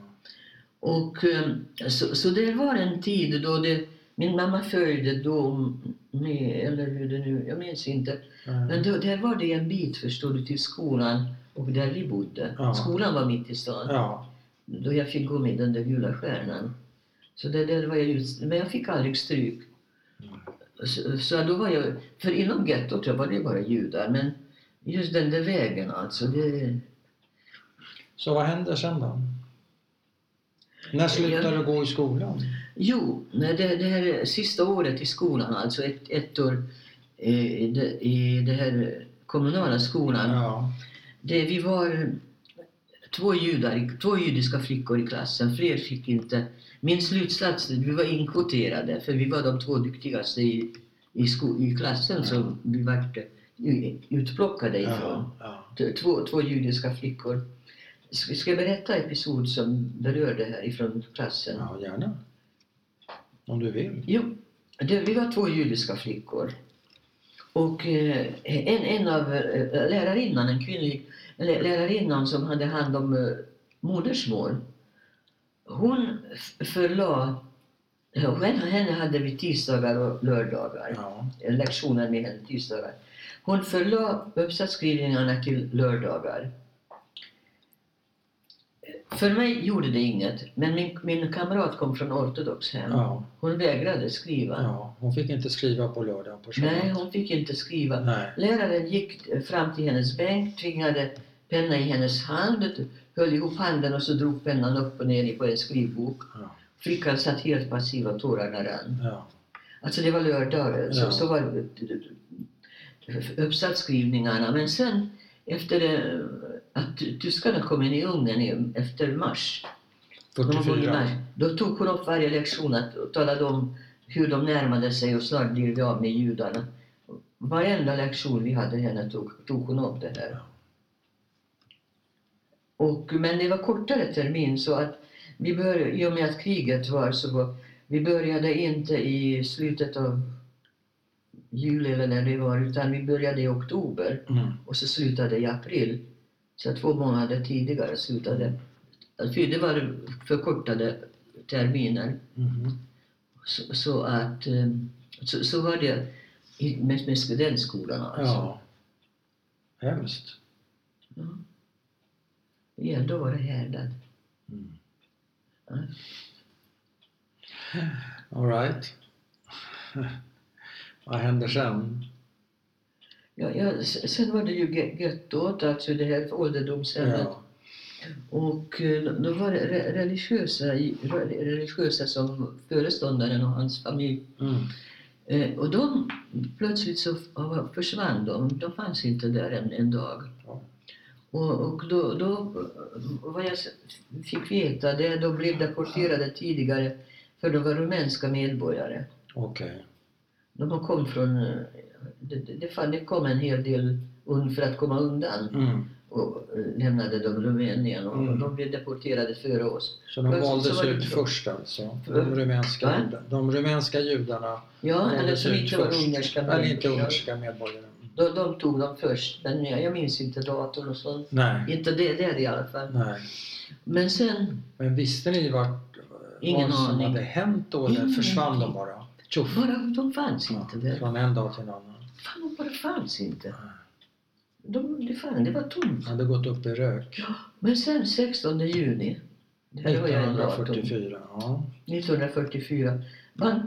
Och eh, så, så det var en tid då det, min mamma följde då med, eller hur det nu, jag minns inte. Men Mm. då, där var det en bit förstår du till skolan och där vi bodde. Ja. Skolan var mitt i stan. Ja. Då jag fick gå med den där gula stjärnan. Så det, där var jag ut, men jag fick aldrig stryk. Mm. Så, så då var jag, för inom gettot var det bara judar men just den där vägen alltså, det, Så vad händer sen då? När slutar du gå i skolan? Jo, det, det här sista året i skolan, alltså ett, ett år eh, i det, i det här kommunala skolan. Ja. Det, vi var två, judar, två judiska flickor i klassen, fler fick inte. Min slutsats, vi var inkvoterade för vi var de två duktigaste i, i, sko, i klassen som vi var utplockade ifrån. Ja. ja. Två, två judiska flickor. Ska jag berätta episod som berör det här ifrån klassen? ja, gärna. Om du vill. Jo, det, vi var två judiska flickor. Och eh, en, en av eh, lärarinnan, en kvinnlig lä- lärarinnan som hade hand om eh, modersmål, hon förlade, henne, hade vi tisdagar och lördagar, Ja. lektioner med henne tisdagar. Hon förlade uppsatsskrivningarna till lördagar. För mig gjorde det inget, men min, min kamrat kom från ortodox hem. Ja. Hon vägrade skriva. ja. Hon fick inte skriva på lördag på Nej, hon fick inte skriva. Nej. Läraren gick fram till hennes bänk, tvingade penna i hennes hand, höll ihop handen och så drog pennan upp och ner på en skrivbok. Ja. Flickan satt helt passiv och tårarna rann. Ja. Alltså det var lördagar, så, Ja. så var uppsatsskrivningarna. Men sen efter att tyskarna kom in i Ungern efter mars, någon gång i 44. mars, då tog hon upp varje lektion och talade om hur de närmade sig och snart blir vi av med judarna. Varenda lektion vi hade henne tog, tog hon upp det här. Och, men det var kortare termin så att vi bör, i och med att kriget var så vi började inte i slutet av juli eller när det var utan vi började i oktober Mm. och så slutade i april. Så två månader tidigare slutade. Alltså, det var förkortade terminer. Mhm. Så, så att eh, så, så var det med, med studentskolan alltså. Ja. Hemskt. Ja. Ja, då var det härdad. Mm. Ja. All right. [LAUGHS] Vad händer sen? Ja, ja, sen var det ju ge- gettot, alltså det här ålderdomshemmet. Ja. Och eh, då var det re- religiösa, religiösa som föreståndaren och hans familj. Mm. Eh, och de, plötsligt så försvann de. De fanns inte där en, en dag. Ja. Och, och då, då, vad jag fick veta, det de blev deporterade tidigare för de var rumänska medborgare. Okej. De kom från, det, det, det kom en hel del för att komma undan Mm. och eh, lämnade de Rumänien och Mm. de blev deporterade före oss. Så de Plötsligt valdes så ut först alltså? De rumänska, de rumänska judarna Ja, eller som inte var ungerska Eller inte medborgare. ungerska medborgare. De, de tog dem först, men jag, jag minns inte datorn och sånt. Nej. Inte det där i alla fall. Nej. Men sen, Men visste ni vart, Ingen vad som aning. hade hänt då? Eller försvann de bara? Tjoff! bara, de fanns Ja, inte där. från en dag till en annan. Fan, de bara fanns inte. De, det, fan, det var tomt. hade gått upp i rök. Men sen 16 juni, det här var jag en datum, 1944. Ja. 1944, bank,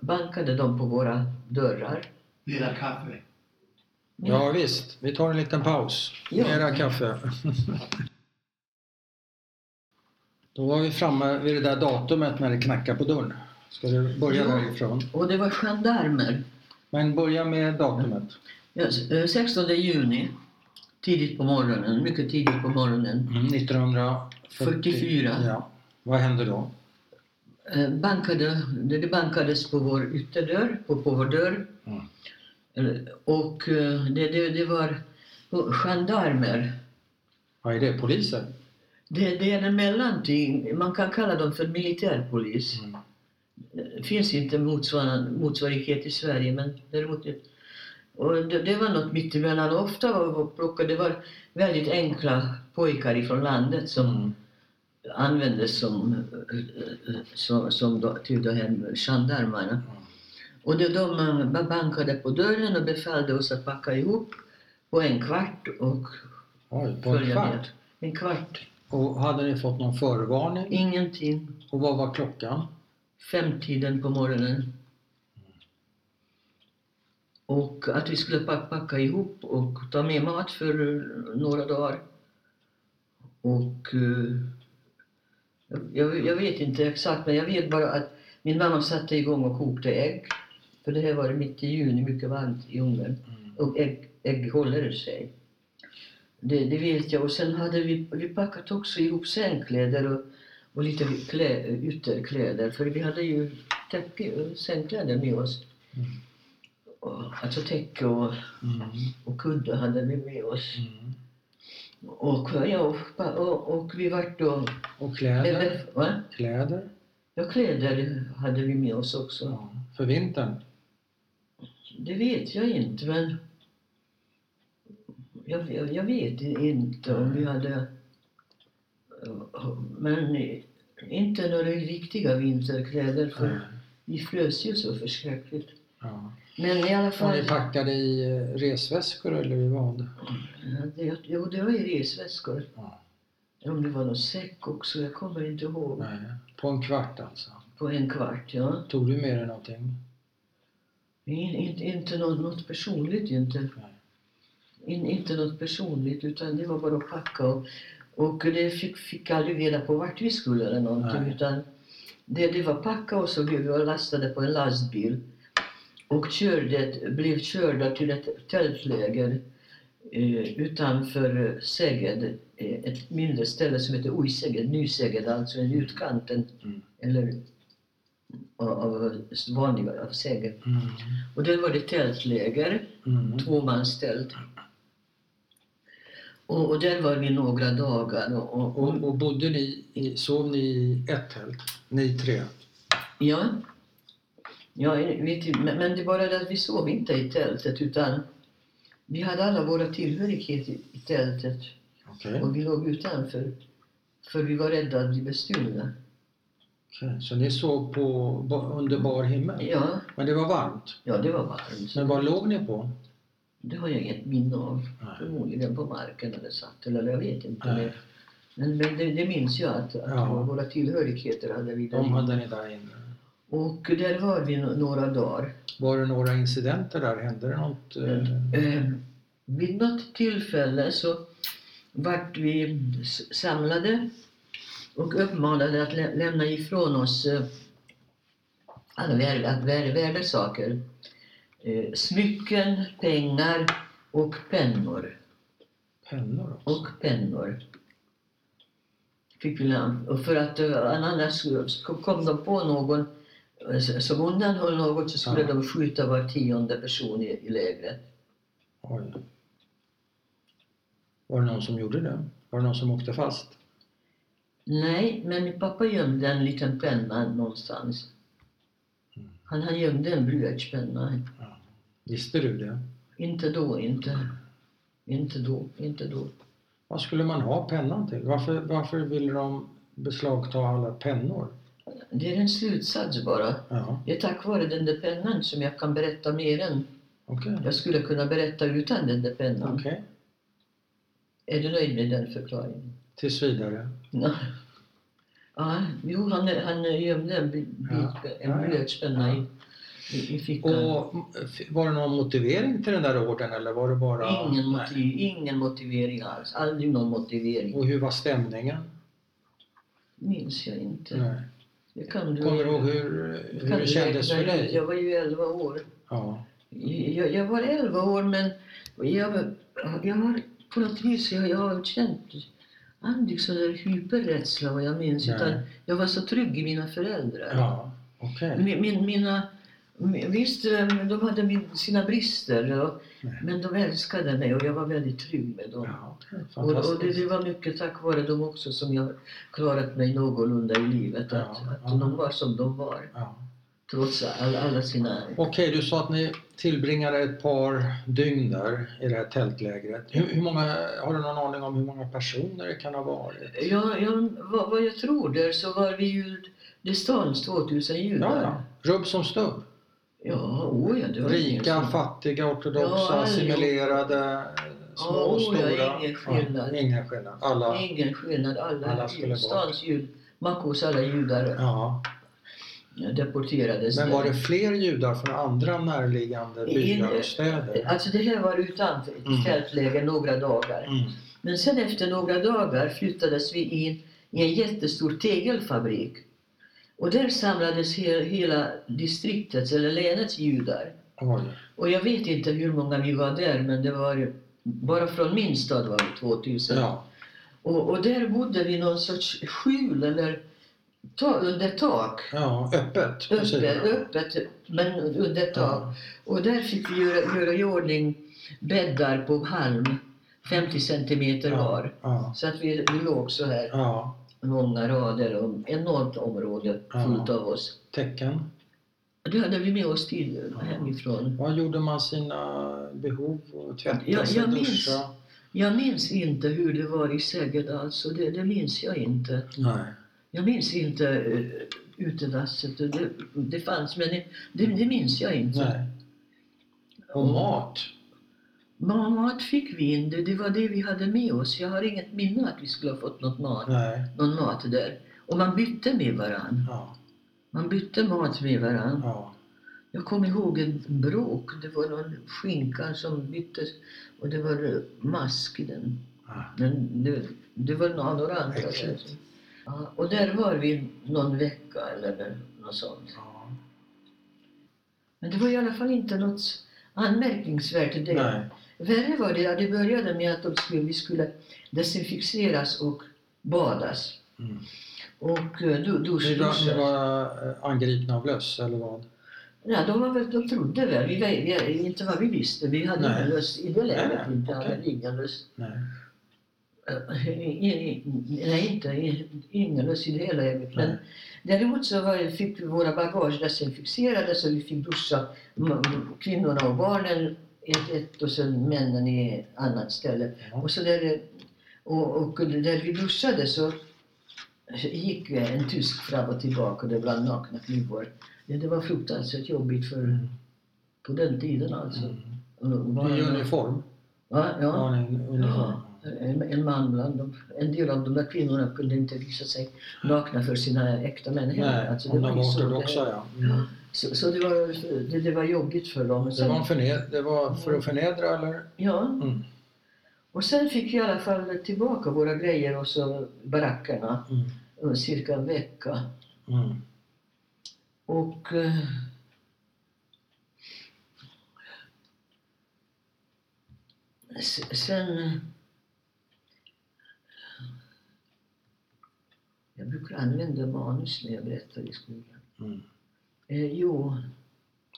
bankade de på våra dörrar. Vill ha kaffe? Ja visst, vi tar en liten paus. Ja. Mera kaffe. [LAUGHS] Då var vi framme vid det där datumet när det knackar på dörren. Ska du börja Ja. därifrån? Och det var gendarmer. Men börja med datumet. Ja, s- eh, 16 juni, tidigt på morgonen, mycket tidigt på morgonen. Mm, 1944. 44. Ja. Vad hände då? Eh, Bankade, det det bankades på vår ytterdörr, på, på vår dörr. Mm. Eh, Och eh, det, det, det var gendarmer. Vad är det? Poliser? Det, det är en mellanting, man kan kalla dem för militärpolis. Mm. Det finns inte motsvarighet i Sverige men däremot det- och det, det var något mittemellan. Ofta var plockade, det var väldigt enkla pojkar ifrån landet som Mm. användes som, eh, som, som då, till de här gendarmerna. Och det, de eh, bankade på dörren och befallde oss att packa ihop på en kvart och Oj, på en kvart? med. En kvart. Och hade ni fått någon förvarning? Ingenting. Och vad var klockan? Femtiden på morgonen. Och att vi skulle pa- packa ihop och ta med mat för eh, några dagar. Och eh, jag- jag, jag vet inte exakt, men jag vet bara att min mamma satte igång och kokte ägg. För det här var mitt i juni, mycket varmt i ugnen. Mm. Och ägg, ägg håller sig. Det, det vet jag. Och sen hade vi, vi packat också ihop sängkläder och, och lite klä, ytterkläder. För vi hade ju täcke, sängkläder med oss. Mm. Och, alltså täcke och, Mm. och kudde hade vi med oss. Mm. Och, ja, och, och, och vi vart då... Och kläder? Va? Kläder? Ja, kläder hade vi med oss också. Ja. För vintern? Det vet jag inte, men... Jag, jag, jag vet inte om vi hade... Men inte några riktiga vinterkläder, för vi frös ju så förskräckligt. Ja. Men i alla fall... ni packade i eh, resväskor eller vad? Ja, det, jo, det var i resväskor. Ja. Om det var någon säck också, jag kommer inte ihåg. Nej. På en kvart alltså? På en kvart, ja. Tog du med dig någonting? In, inte, inte något, något personligt inte. In, inte något personligt utan det var bara att packa och, och det fick, fick aldrig reda på vart vi skulle eller någonting Nej. utan det, det var packa och så blev vi lastade på en lastbil och körde, blev körda till ett tältläger eh, utanför Säged, eh, ett mindre ställe som heter Ojsäged, Nysäged, alltså i utkanten Mm. eller av, av vanliga av Säged. Mm. Och där var det tältläger Mm. tvåmanstält. Och, och där var vi några dagar. Och, och, Och, och bodde ni i, sov ni i ett tält? Ni tre? ja, ja du, men, men det var det att vi sov inte i tältet utan vi hade alla våra tillhörigheter i, i tältet Okej. och vi låg utanför. För vi var rädda att bli bestulna. Okej, Så ni sov på, under bar himmel? Ja, Men det var varmt? ja, det var varmt. Men vad låg ni på? Det har jag inget minne av. Nej. Förmodligen på marken eller satt eller jag vet inte. Nej. Men, men det, det minns jag att, att Ja. våra tillhörigheter hade vi där De hade ni där inne? Och där var vi några dagar. Var det några incidenter där? Hände det något? eh, Eh, vid något tillfälle så vart vi samlade och uppmanade att lä- lämna ifrån oss eh, alla vär- att vär- värdesaker. Eh, smycken, pengar och pennor. Pennor också? Och pennor. Fick vi lämna. Och för att eh, annars kom de på någon eh, som undanhöll något så skulle Ja. de skjuta var tionde person i, i lägret. Oj. Var det någon som gjorde det? Var det någon som åkte fast? Nej, men min pappa gömde en liten penna någonstans. Mm. Han, han gömde en blyertspenna. Visste du det? Inte då, inte. Inte då, inte då. Vad skulle man ha pennan till? Varför, varför ville de beslagta alla pennor? Det är en slutsats bara. Ja, Det är tack vare den där pennan som jag kan berätta mer än okej. jag skulle kunna berätta utan den där pennan. Okej. Är du nöjd med den förklaringen? Tills vidare. Ja. Jo, han, han gömde en, Ja. en ja. blyertspenna i, i, i fickan. Och f- var det någon motivering till den där orden eller var det bara... ingen, motiv, ingen motivering alls. Aldrig någon motivering. Och hur var stämningen? minns jag inte. Nej. Det kan du, Kommer du ihåg hur, hur det kändes för dig? Jag var ju 11 år. Ja. Jag, jag var 11 år men jag, jag har på något vis jag, jag har känt aldrig sån där hyperrädsla vad jag minns. Nej. Utan jag var så trygg i mina föräldrar. Ja, okej. Min, min, mina, min- visst, eh, de hade min, sina brister. Och, men de älskade mig och jag var väldigt trygg med dem. Ja. Och, och det, det var mycket tack vare dem också som jag klarat mig någorlunda i livet. Att, Ja, att ja. de var som de var. Trots all, alla sina... Okej, du sa att ni tillbringade ett par dygn där i det här tältlägret. Hur, hur många, har du någon aning om hur många personer det kan ha varit? Ja, ja, vad, vad jag tror där så var vi ju... Det stals 2000 judar. Ja, ja. Rubb som stubb. Ja, oh ja, det var Rika, som- fattiga, ortodoxa, Ja, assimilerade, små Ja, och oh ja, stora. ingen skillnad. Ja, ingen skillnad. Alla, Ingen skillnad. Alla, Alla skulle bort. Makos alla judar ja. Deporterades. Men var det fler judar från andra närliggande byar och städer? Alltså det här var utanför Mm. tältläger några dagar. Mm. Men sen efter några dagar flyttades vi in i en jättestor tegelfabrik. Och där samlades he, hela distriktets eller länets judar. Oj. Och jag vet inte hur många vi var där men det var bara från min stad var vi 2000. Ja. Och, och där bodde vi i någon sorts skjul eller under tak. ja, öppet Öppet, öppet men under tak. Ja. Och där fick vi göra, göra i ordning bäddar på halm, 50 centimeter var. Ja. Så att vi, vi låg så här, ja. långa rader och enormt område Ja. fullt av oss. Tecken. Det hade vi med oss till Ja. hemifrån. Var gjorde man sina behov? Tvätta Ja, sig, jag minns. duscha? Jag minns inte hur det var i Säged alltså, det, det minns jag inte. Nej. Jag minns inte uh, utedasset, det, det fanns men det, det, minns jag inte. Nej. Och mat? Ma- Mat fick vi in, det, var det vi hade med oss. Jag har inget minne att vi skulle ha fått något mat, Nej. någon mat där. Och man bytte med varann. Ja. Man bytte mat med varann. Ja. Jag kommer ihåg en bråk. Det var någon skinka som byttes och det var eh, mask i den. ja. Men det, det var några andra. Äckligt. Ja, och där var vi någon vecka eller något sånt. ja. Men det var i alla fall inte något anmärkningsvärt i det. Nej. Värre var det, ja, det började med att de skulle, vi skulle desinficeras och badas. Mm. Och du, dusch, Ni var, duschas. eh, angripna av löss eller vad? Ja, de, var väl, de trodde väl, vi, vi, inte vad vi visste. Vi hade Nej. ingen lust i det läget. Inte, okej. hade ingen lust. Nej. Eh, Nej, inte lust i det läget. Men Nej. däremot så var, fick vi våra bagage desinficerade så vi fick duscha kvinnorna och barnen ett, ett och sen männen i ett annat ställe. Ja. Och, så där, och, och där vi duschade så gick en tysk fram och tillbaka det var nakna kvinnor. Det, det var fruktansvärt jobbigt för, Mm. på den tiden alltså. Mm. I uniform? Ja, ja. I uniform? En, en man bland dem. En del av de där kvinnorna kunde inte visa sig nakna för sina äkta män heller. Alltså, de var så det- ortodoxa ja. Mm. Så, så det, var, det, det var jobbigt för dem. Men Det sen- var, förned- det var för att förnedra eller? Ja. Mm. Och sen fick vi i alla fall tillbaka våra grejer och så barackerna Mm. cirka en vecka. Mm. Och eh, se- sen... Jag brukar använda manus när jag berättar i skolan. Mm. Eh, jo,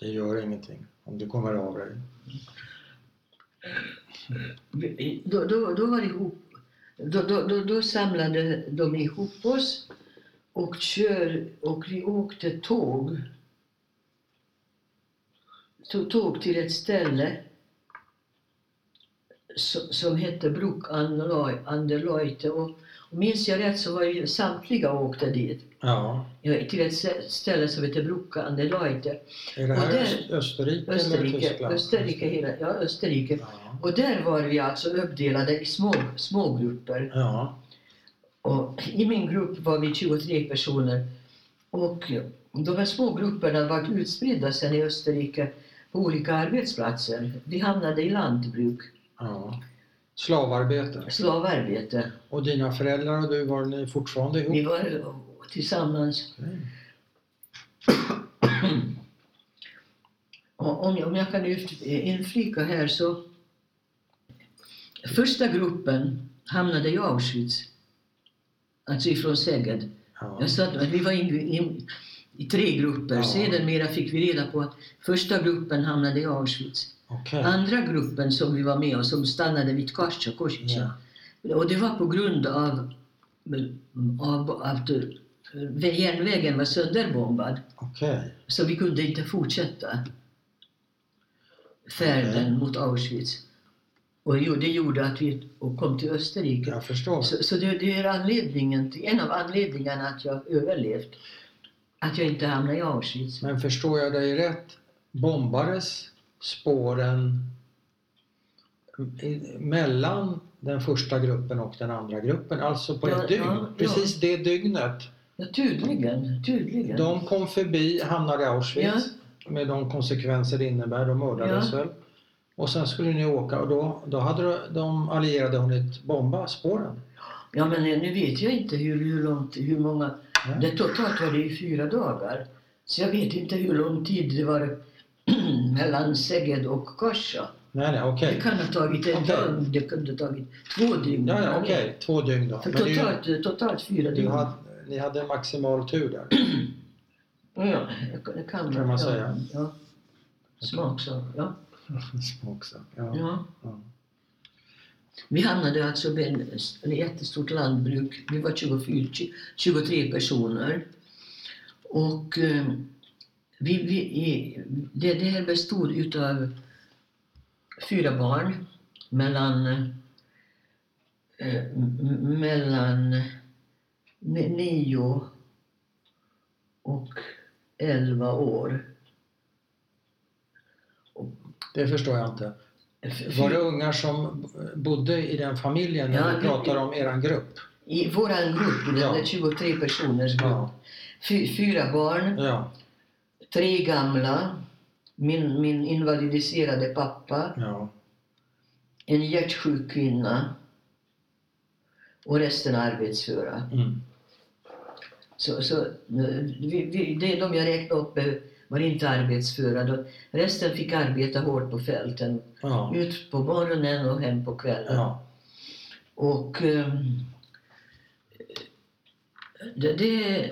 Det gör ingenting om du kommer av dig. då, då, då var ihop... Då, då, då, då samlade de ihop oss och, kör, och vi åkte tåg. Tog tåg till ett ställe som, som hette Bruck an der Leute. Och minns jag rätt så var ju samtliga åkte dit. Ja. Till ett stä- ställe som heter Bruck an der Leute. Är det här där- Öst- Österrike, eller Österrike, Tyskland? Österrike, hela, ja, Österrike. Ja. Och där var vi alltså uppdelade i små, små grupper. ja. Och I min grupp var vi 23 personer. Och de här små grupperna var utspridda sen i Österrike på olika arbetsplatser. Vi hamnade i lantbruk, ja. Slavarbete. slavarbete. Och dina föräldrar och du, var ni fortfarande ihop? Vi var tillsammans. Okej. Och om, jag, om jag kan ut- inflika här så... Första gruppen hamnade i Auschwitz. Alltså ifrån Szeged. Ja. Jag sa att vi var in, in, i tre grupper. Ja. Sedermera fick vi reda på att första gruppen hamnade i Auschwitz. Okej. Andra gruppen som vi var med och som stannade vid Koscha, Koscha. Ja. Och det var på grund av, av att eh, järnvägen var sönderbombad. Okej. Så vi kunde inte fortsätta färden Okej. mot Auschwitz. Och det gjorde att vi kom till Österrike. Jag förstår. Så, så det, det är anledningen till, en av anledningarna att jag överlevt. Att jag inte hamnade i Auschwitz. Men förstår jag dig rätt? Bombades spåren mellan den första gruppen och den andra gruppen? Alltså på Ja, ett dygn? ja. Precis det dygnet. Ja, tydligen. tydligen. De kom förbi, hamnade i Auschwitz med de konsekvenser det innebär. De mördades väl. Och sen skulle ni åka och då, då hade de allierade hunnit bomba spåren. Ja, men nu vet jag inte hur, hur långt, hur många... Ja. Det totalt var det i fyra dagar. Så jag vet inte hur lång tid det var [CLEARS THROAT] mellan Szeged och Koscha. Nej, nej, okej. Det kan ha tagit en Okej. dag, det kunde ha tagit två dygn. Ja, ja, okej. Två dygn då. För är ju- totalt, totalt fyra du dygn. hade, ni hade maximal tur där. [CLEARS THROAT] Ja, det- kan, Kan man ja, säga. Ja. Smaksak, ja. [LAUGHS] Också. Ja. ja. Ja. Vi hamnade alltså en- ett jättestort lantbruk. Vi var 24, 23 personer. Och eh, vi, vi, det, det här bestod utav fyra barn mellan, eh, mellan ni- nio och elva år. Det förstår jag inte. Var det ungar som bodde i den familjen när Ja, du pratar om eran grupp? I våran grupp, den Ja. där 23 personers grupp, Ja. fy, fyra barn, Ja. Tre gamla, min, min invalidiserade pappa, ja. en hjärtsjuk kvinna och resten arbetsföra. Mm. Så, så, vi, vi, det de jag räknade upp eh, var inte arbetsföra. Då- Resten fick arbeta hårt på fälten. Ja. Ut på morgonen och hem på kvällen. Ja. Och ehm, det, det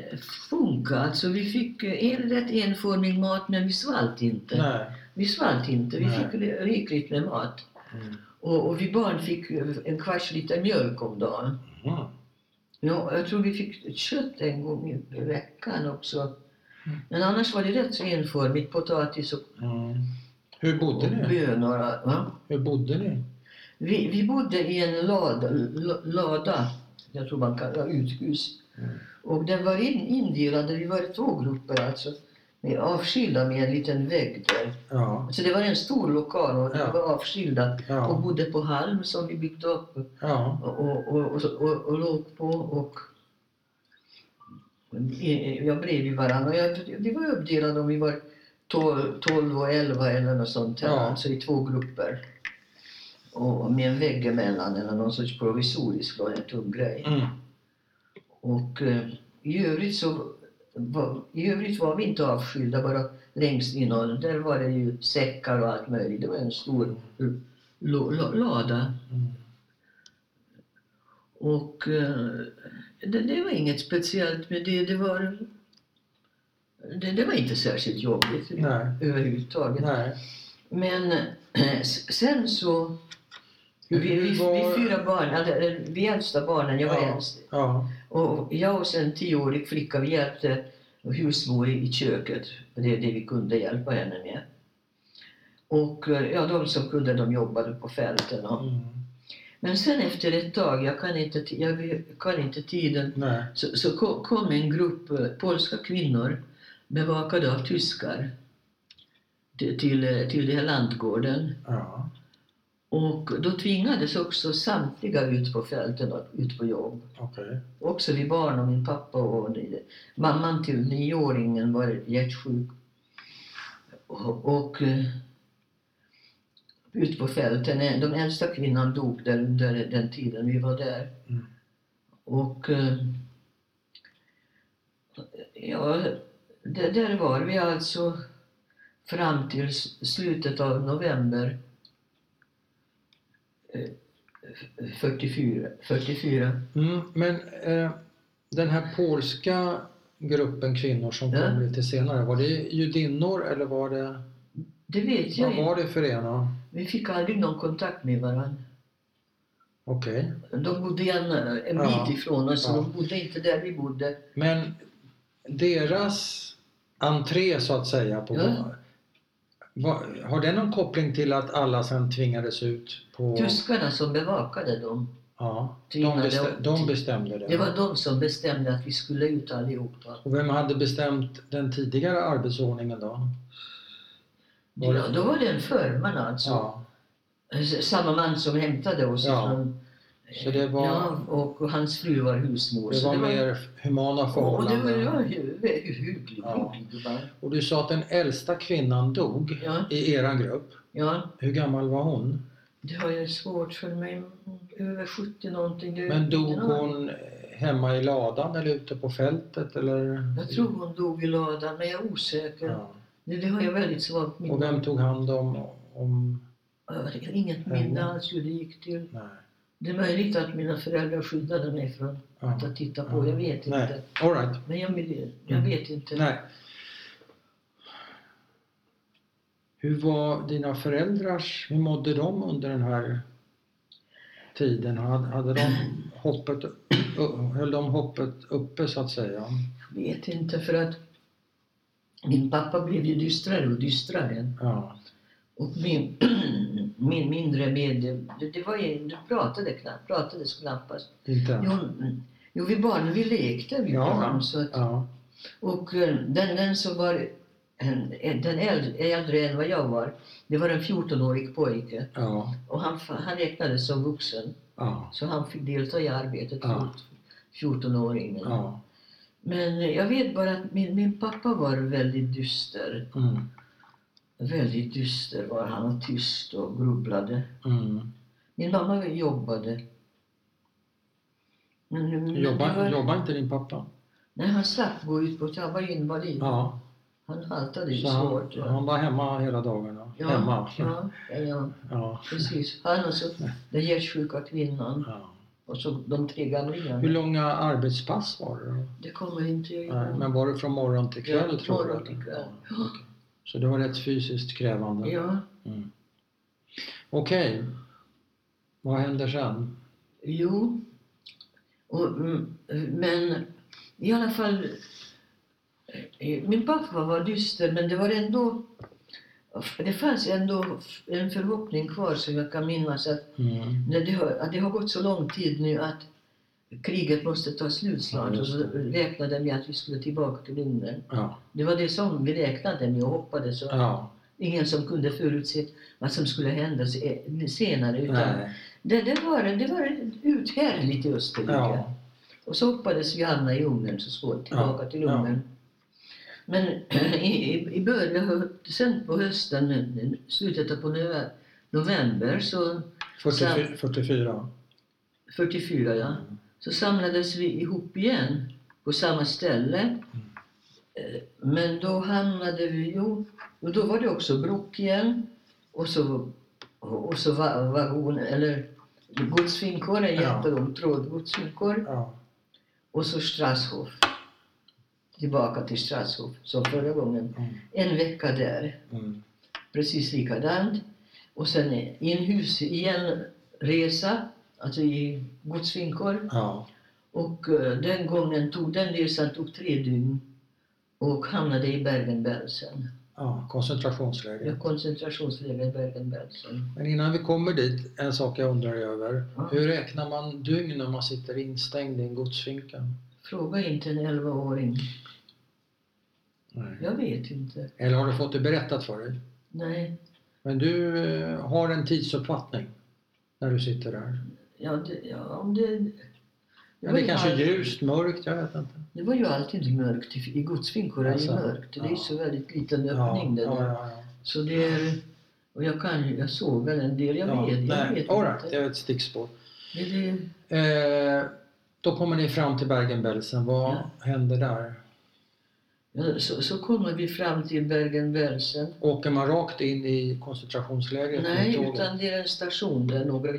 funkar. Alltså vi fick eh, en rätt enformig mat men vi svalt inte. Nej. Vi svalt inte. Vi Nej. fick rikligt med mat. Mm. Och, och vi barn fick en kvarts liter mjölk om dagen. Mm. Ja, jag tror vi fick kött en gång i veckan också. Mm. Men annars var det rätt så enformigt. Potatis och, Mm. Hur bodde och ni? bönor. Va? Hur bodde ni? Vi, vi bodde i en lada, la- lada jag tror man kallar uthus. Mm. Och den var in, indelad, vi var två grupper alltså. med avskilda med en liten vägg där. Ja. Så det var en stor lokal och Ja. var avskilda och Ja. bodde på halm som vi byggde upp Ja. och, och, och, och, och låg på och jag bredvid varandra. Och jag, vi var uppdelade om vi var 12, 12 och 11 eller något sånt här, Ja. alltså i två grupper. Och med en vägg emellan eller någon sorts provisorisk en tung grej. Mm. Och eh, i övrigt så var, i övrigt var vi inte avskilda bara längst in och där var det ju säckar och allt möjligt. Det var en stor lada. Mm. Och eh, det, det var inget speciellt med det. Det var, det, det var inte särskilt jobbigt Nej. överhuvudtaget. Nej. Men eh, sen så... Vi, Hur- vi, var- vi fyra barn, alltså, eh, vi äldsta barnen, jag var Ja. äldst. Ja. Och jag och sen en tioårig flicka, vi hjälpte husmor i, köket. Det är det vi kunde hjälpa henne med. Och eh, ja, de som kunde, de jobbade på fälten. Och, Mm. men sen efter ett tag, jag kan inte, jag kan inte tiden, Nej. så, så ko- kom en grupp eh, polska kvinnor bevakade av tyskar till, till, eh, till den här landgården. Ja. Och då tvingades också samtliga ut på fälten och ut på jobb. Okej. Också vi barn och min pappa och det- mamman till nioåringen var hjärtsjuk. Och, och eh, ut på fälten, eh, den äldsta kvinnan dog där under den tiden vi var där. Mm. Och eh, ja, där var vi alltså fram till slutet av november 44. 44. Mm. Men eh, den här polska gruppen kvinnor som Ja. kom lite senare, var det judinnor eller var det, Det vet jag vad inte. var det för ena? Vi fick aldrig någon kontakt med varandra. Okej. De bodde en, en Ja. bit ifrån oss, Ja. de bodde inte där vi bodde. Men deras entré så att säga på Ja. Har det någon koppling till att alla sen tvingades ut på... Tyskarna som bevakade dem, Ja, de, tvingade bestä, dem de bestämde det. det var de som bestämde att vi skulle ut allihopa. Och vem hade bestämt den tidigare arbetsordningen då? Var det- Ja, då var det en förman alltså. Ja, Samma man som hämtade oss Ja. från... Så det var- Ja, och hans fru var husmor. det så var mer humana Och det förhållanden. var hyggligt. Ja. Och du sa att den äldsta kvinnan dog Ja, i eran grupp. ja, Hur gammal var hon? det har jag svårt för mig. Över 70 någonting. Det- Men dog hon hemma i ladan eller ute på fältet eller? Jag tror hon dog i ladan, men jag är osäker. Ja. Det, det har jag väldigt svagt minne Och vem tog hand om, om... Inget minne alls hur det gick till. Nej. Det är möjligt att mina föräldrar skyddade mig från Ja. att titta på. Jag vet inte. Nej, all right. Men jag, jag Mm. vet inte. Nej. Hur var dina föräldrars, hur mådde de under den här tiden? Hade, hade de hoppet, höll de hoppet uppe så att säga? Jag vet inte för att min pappa blev ju dystrare och dystrare. Ja, Och min, min mindre med det, det var ju, det pratade knappt, pratades knappast. inte? Jo, mm, jo vi barn, vi lekte vi Ja. barn. Så att, Ja, Och eh, den, den som var en, en- den äldre, äldre än vad jag var, det var en 14-årig pojke. ja, Och han, han räknades som vuxen, ja, så han fick delta i arbetet, Ja. 14-åringen. ja. Men jag vet bara att min, min pappa var väldigt dyster. Mm, Väldigt dyster var han och tyst och grubblade. mm. Min mamma jobbade. Men, men Jobbar, var, jobbar inte din pappa? Nej, han slapp gå ut på han var invalid. Ja, Han haltade ju han, svårt. ja. han var hemma hela dagarna? Ja, Hemma? Ja, ja, ja, precis. Han och så [LAUGHS] den hjärtsjuka kvinnan ja. och så de tre gamlingarna. Hur långa arbetspass var det då? Det kommer inte jag ihåg. men var det från morgon till kväll Ja, tror du? morgon till kväll. Ja. Så det var rätt fysiskt krävande? Ja, Mm. Okej. Vad händer sen? jo. Och, mm, men i alla fall, eh, min pappa var dyster men det var ändå, det fanns ändå en förhoppning kvar som jag kan minnas att Mm. det, har, att det har gått så lång tid nu att kriget måste ta slut snart. Ja, och så räknade vi att vi skulle tillbaka till Ungern. Ja. Det var det som vi räknade med och hoppades. Och Ja. Ingen som kunde förutse vad som skulle hända se- senare. Utan det, det, var, det var uthärdligt i Österrike. Och så hoppades vi hamna i Ungern så småningom, tillbaka till. Ungern. Men [CLEARS THROAT] i, i, början, sen på hösten, slutet på nove- november, så 44. 44. 44 ja, så samlades vi ihop igen på samma ställe. Eh, Men då hamnade vi, jo, och då var det också Brock igen. Och så, och så va- vagon, eller godsfinkor, en Ja. jättelång tråd godsfinkor. Ja. Och så Strasshof. Tillbaka till Strasshof, som förra gången. Mm. En vecka där, Mm. precis likadant. Och sen inhus igen, resa, alltså i godsfinkor. Ja. Och eh, den gången tog den resan tog tre dygn och hamnade i Bergen-Belsen. ja. Koncentrationsläger. Ja, koncentrationsläger i Bergen-Belsen. Men innan vi kommer dit, en sak jag undrar över. Ja. Hur räknar man dygn när man sitter instängd i en godsfinka? Fråga inte en 11-åring. Nej. Jag vet inte. Eller har du fått det berättat för dig? Nej. Men du eh, har en tidsuppfattning när du sitter där? Ja, det, ja, om det, det, Men det är kanske alltid- ljust, mörkt, jag vet inte. Det var ju alltid mörkt. I i godsfinkor är det Alltså, mörkt. Det är ja. så väldigt liten öppning där. ja, ja, ja. Så det är... Och jag kan jag såg väl en del. Jag ja. vet, jag Nej, vet all right, inte. det är ett stickspår. Det, Eh, då kommer ni fram till Bergen-Belsen. Vad Ja. händer där? ja, så, så kommer vi fram till Bergen-Belsen. Åker man rakt in i koncentrationslägret? Nej, utan det är en station där några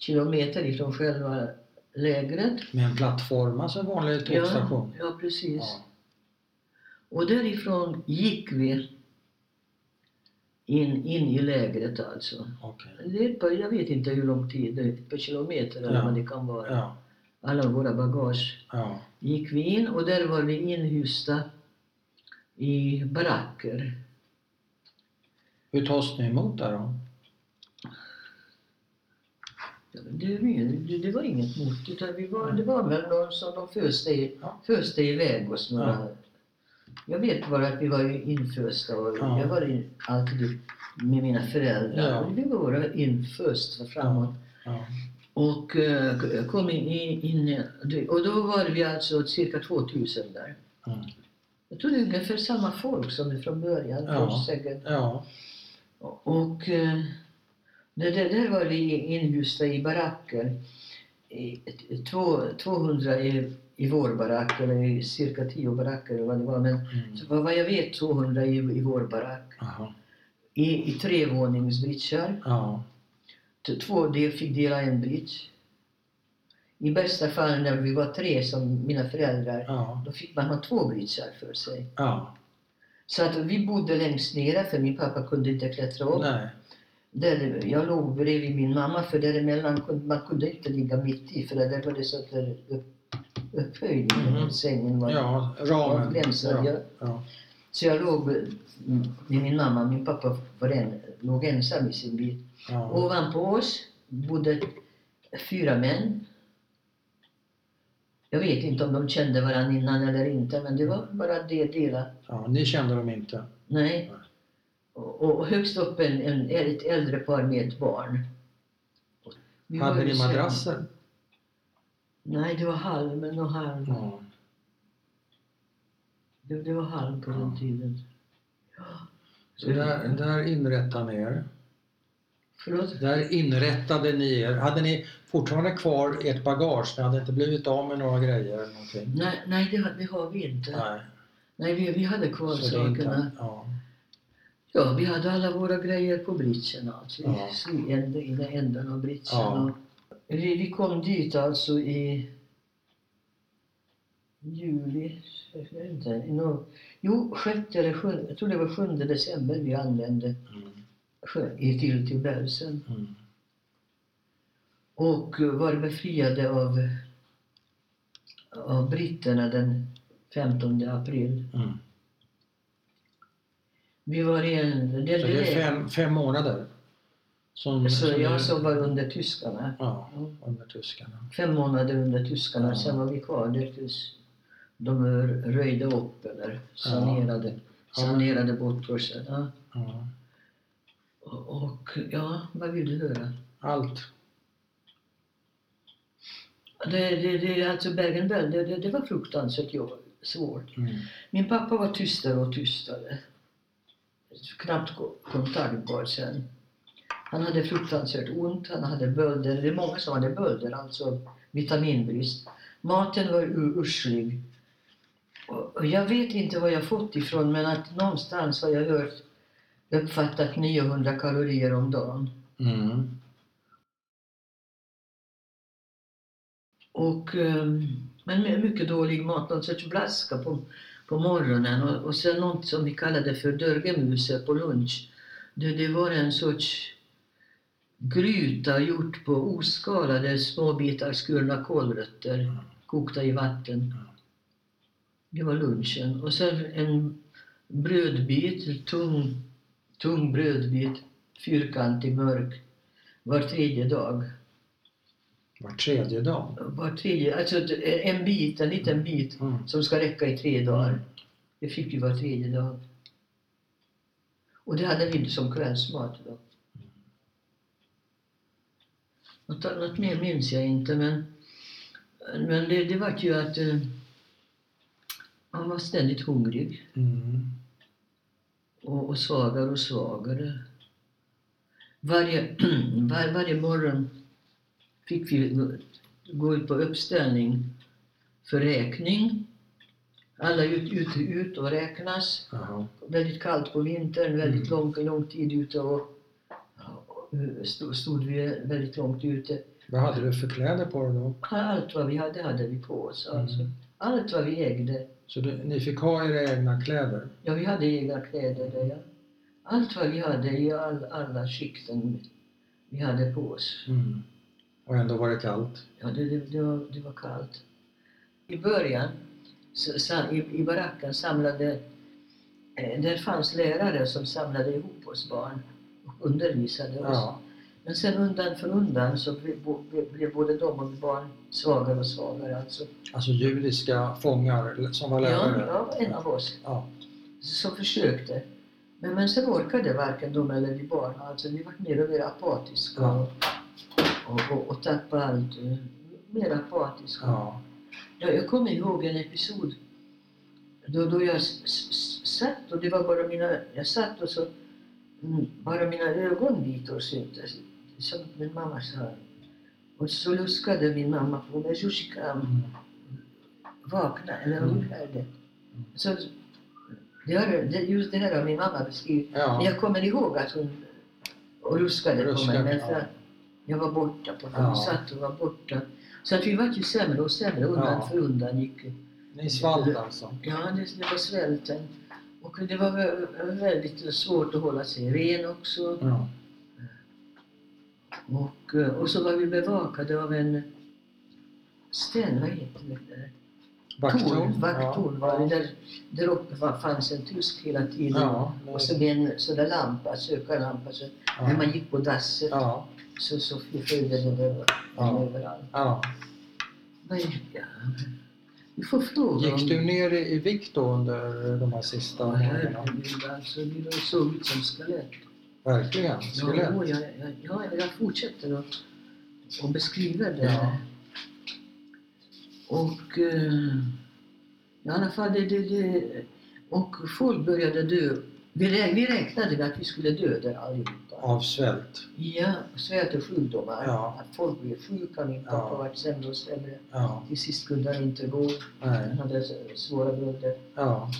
kilometer ifrån själva lägret. Med en plattform, alltså en vanlig tågstation? Ja, ja precis. Ja. Och därifrån gick vi in, in i lägret alltså. okej. Det par, jag vet inte hur lång tid, ett par kilometer eller Ja. vad det kan vara. Ja, Alla våra bagage ja, gick vi in och där var vi inhysta i baracker. Hur tas ni emot där då? Ja, Det, det, det var inget mot, utan vi var, det var väl någon som de föste, i- Ja. föste iväg oss. Några. Ja. Jag vet bara att vi var infösta och Ja. jag var alltid med mina föräldrar. Ja. Vi var infösta framåt. Ja, Och eh, kom in, in, och då var vi alltså cirka 2000 där. mm. Jag tror det är ungefär samma folk som från början. Ja. säkert. ja, Och eh, där, där, där var vi inhysta i två, 200 i, i vår barack, eller i cirka 10 baracker eller vad det var. Men mm. så vad jag vet 200 i, i vår barack. Aha. I, i trevåningsbritschar. ja, T- Två del fick dela en bridge. I bästa fall när vi var tre som mina föräldrar, ja, då fick man ha två bridgar för sig. ja, Så att vi bodde längst nere för min pappa kunde inte klättra upp. nej, Där, jag låg bredvid min mamma för däremellan kunde man kunde inte ligga mitt i för där var det så att det upp, upphöjningen av sängen var ja, ramen. Ja, Ja. ja, Så jag låg mm, med min mamma, min pappa var en, låg ensam i sin bil. ja, Ovanpå oss bodde fyra män. Jag vet inte om de kände varandra innan eller inte, men det var bara det delat. ja. Ni kände dem inte? Nej. Och, och högst upp en, en, ett äldre par med ett barn. Vi Hade ni madrasser? Nej, det var halmen och halm. Ja. Det, det var halm på den Ja. tiden. Så där, där inrättade ni er? Förlåt? Där inrättade ni er. Hade ni fortfarande kvar ert bagage? Ni hade inte blivit av med några grejer eller någonting? Nej, nej det, har- det har vi inte. Nej, Nej. vi, vi hade kvar Så sakerna. inte... Ja. Ja, vi hade alla våra grejer på britsen alltså. Ja. I den änden av britsen. Ja. Vi, vi kom dit alltså i juli, jag vet inte, nå- jo, sjätte eller sjunde, jag tror det var sjunde december vi anlände Mm. i- till, till Belsen. Mm. Och eh, var befriade av, av britterna den 15 april. Mm. Vi var i en... Det, Så det är fem, fem månader Som, Så som jag är- som var under tyskarna. Ja, Mm. under tyskarna. Fem månader under tyskarna, Ja. sen var vi kvar där tills de röjde upp eller sanerade, sanerade bort sig. Ja. Ja. Och, ja, vad vill du höra? Allt. Det, det, det, alltså Bergen-Belsen, det, det, var fruktansvärt svårt. Mm. Min pappa var tystare och tystare. Knappt ko- kontaktbar sen. Han hade fruktansvärt ont, han hade bölder. Det är många som hade bölder, alltså vitaminbrist. Maten var urslig. Och jag vet inte var jag fått ifrån, men att någonstans har jag hört uppfattat 900 kalorier om dagen. Mm. Och, ehm, men med mycket dålig mat, någon sorts blaska på, på morgonen och, och sen något som vi kallade för dörgemuse på lunch. Det, det var en sorts gryta gjort på oskalade små bitar skurna kålrötter kokta i vatten. Det var lunchen. Och sen en brödbit, tung, tung brödbit, fyrkantig, mörk, var tredje dag. Var tredje dag. Var tredje, alltså en bit, en liten bit Mm. som ska räcka i tre dagar. Det fick vi var tredje dag. Och det hade vi som kvällsmat då. Något annat mer minns jag inte men, men det, det var ju att eh, man var ständigt hungrig Mm. och, och svagare och svagare. Varje, [CLEARS THROAT] var, varje morgon fick vi gå- ut på uppställning för räkning. Alla ut, ut, ut och räknas. Jaha. Väldigt kallt på vintern, väldigt Mm. lång, lång tid ute och stod, stod vi väldigt långt ute. Vad hade du för kläder på dig då? Allt vad vi hade, hade vi på oss. Alltså. Mm. Allt vad vi ägde. Så du, ni fick ha era egna kläder? Ja, vi hade egna kläder där, ja. Allt vad vi hade i all, alla skikten vi hade på oss. Mm. Och ändå var det kallt? Ja, det, det, det, var, det var kallt. I början, så, sa, i, i baracken samlade... Eh, där fanns lärare som samlade ihop oss barn och undervisade oss. Ja. Men sen undan för undan så blev, blev, både de och barn svagare och svagare. Alltså. Alltså judiska fångar som var Ja, lärare? ja, en av oss Ja. som försökte. Men, men sen orkade varken de eller vi barn. Alltså, vi var mer och mer apatiska Ja. Och, och, och, tappade allt. eh, Mer apatiska. ja. Jag, jag kommer ihåg en episod då, då jag satt och det var bara mina, jag satt och så mm, bara mina ögonvitor syntes, som min mamma sa. Och så luskade min mamma på mig, Zuzika, Mm. vakna, eller Mm. hur är det? Så, det har, just det här har min mamma beskrivit. Men Ja. jag kommer ihåg att hon och ruskade på Ruskade, mig. Men för ja. Jag var borta på Ja. hon satt och var borta. Så att vi var ju sämre och sämre undan Ja. för undan. Gick. Ni svalt alltså? Ja, det, det var svälten. Och det var vä- väldigt svårt att hålla sig ren också. Ja. Och, eh, och så var vi bevakade av en sten, vad heter det? där? Torn, vakttorn var det. Där, där uppe var, fanns en tysk hela tiden. Ja. Och så med en sån där lampa, sökarlampa. Så När Ja. man gick på dasset Ja. Så, där Ja. överallt. ja. Ja, du får fråga Gick du ner i vikt då under de här sista Ja, månaderna? alltså, det såg ut som skelett. Verkligen? Ja, Skelett? jag, jag, ja, jag fortsätter att, att beskriva det. Ja. Och eh, i alla fall, det, det, det, och folk började dö. Vi, vi räknade med att vi skulle dö där allihopa. Av svält? Ja, svält och sjukdomar. Ja. Att folk blev sjuka, min pappa Ja. var sämre och sämre. Ja. Till sist kunde han inte gå. Han hade svåra bölder. Ja.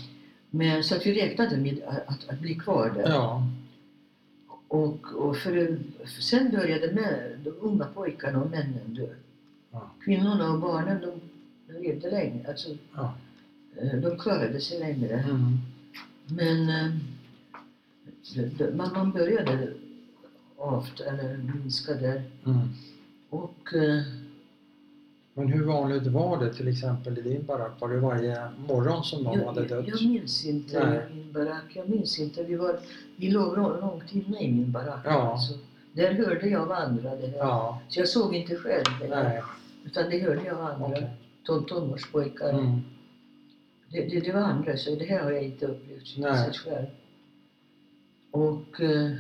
Men så att vi räknade med att, att, att bli kvar där. Ja. Och, och för, för sen började med, de unga pojkarna och männen dö. Ja. Kvinnorna och barnen de, de levde länge. Alltså, Ja. eh, de klarade sig längre. Mm. Men eh, man började avt, eller minska där. Mm. Och eh, Men hur vanligt var det till exempel i din barack? Var det varje morgon som någon hade jag, dött? jag minns inte Nej. min barack. Jag minns inte. Vi, var, vi låg lång- långt inne i min barack. Ja. Alltså, Där hörde jag av andra det här. Ja. Så jag såg inte själv. Nej. Utan det hörde jag andra. Ton, tonårspojkar. Mm. Det, det, det var andra, så det här har jag inte upplevt sig själv. Och... Eh,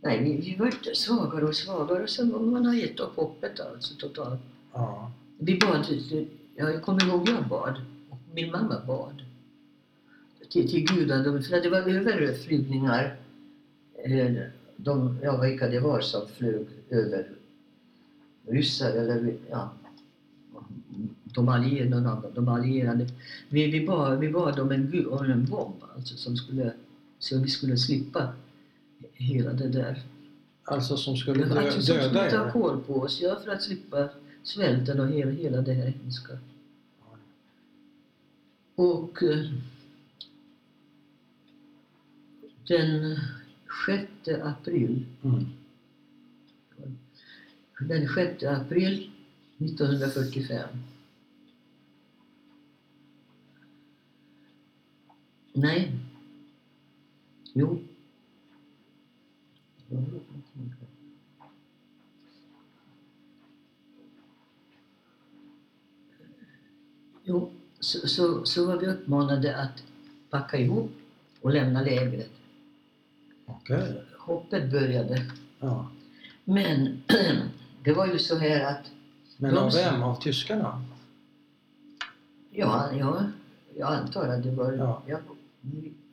nej, vi, vi vart svagare och svagare och sen man har gett upp hoppet alltså totalt. Ja. Vi bad, ja, jag kommer ihåg jag bad. Och min mamma bad. Till, till gudarna, för det var överflygningar. Eh, De, ja, vilka det var som flög över ryssar eller ja, de allierade. De allierade. Vi, vi, bad, vi bad om en, om en bomb alltså, som skulle, så vi skulle slippa hela det där. Alltså som skulle dö, Alltså, som döda skulle ta koll på oss, ja, för att slippa svälten och hela, hela det här hemska. Och eh, den 6 april, Mm. den 6 april 1945 Nej. Jo. Jo, så, så, så var vi uppmanade att packa ihop och lämna lägret. Okej. Hoppet började. Ja. Men [CLEARS THROAT] det var ju så här att, Men av vem? Av tyskarna? ja, ja jag antar att det var, Ja. jag,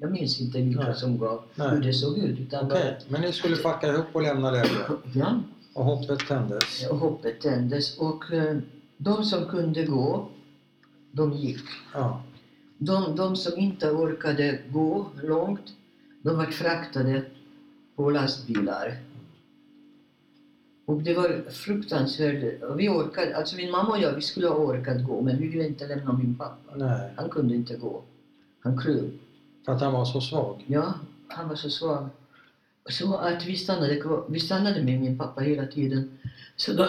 jag minns inte vilka Nej. som gav, Nej. hur det såg ut. Utan Okej, men ni skulle packa ihop och lämna lägret? bara, ja, Och hoppet tändes? och hoppet tändes. Och eh, de som kunde gå, de gick. Ja. De, de som inte orkade gå långt, de var fraktade på lastbilar. Och det var fruktansvärt. Vi orkade, alltså min mamma och jag, vi skulle ha orkat gå, men vi ville inte lämna min pappa. Nej, Han kunde inte gå. Han kröp. För att han var så svag? Ja, han var så svag. Så att vi stannade, kvar- vi stannade med min pappa hela tiden. Så de,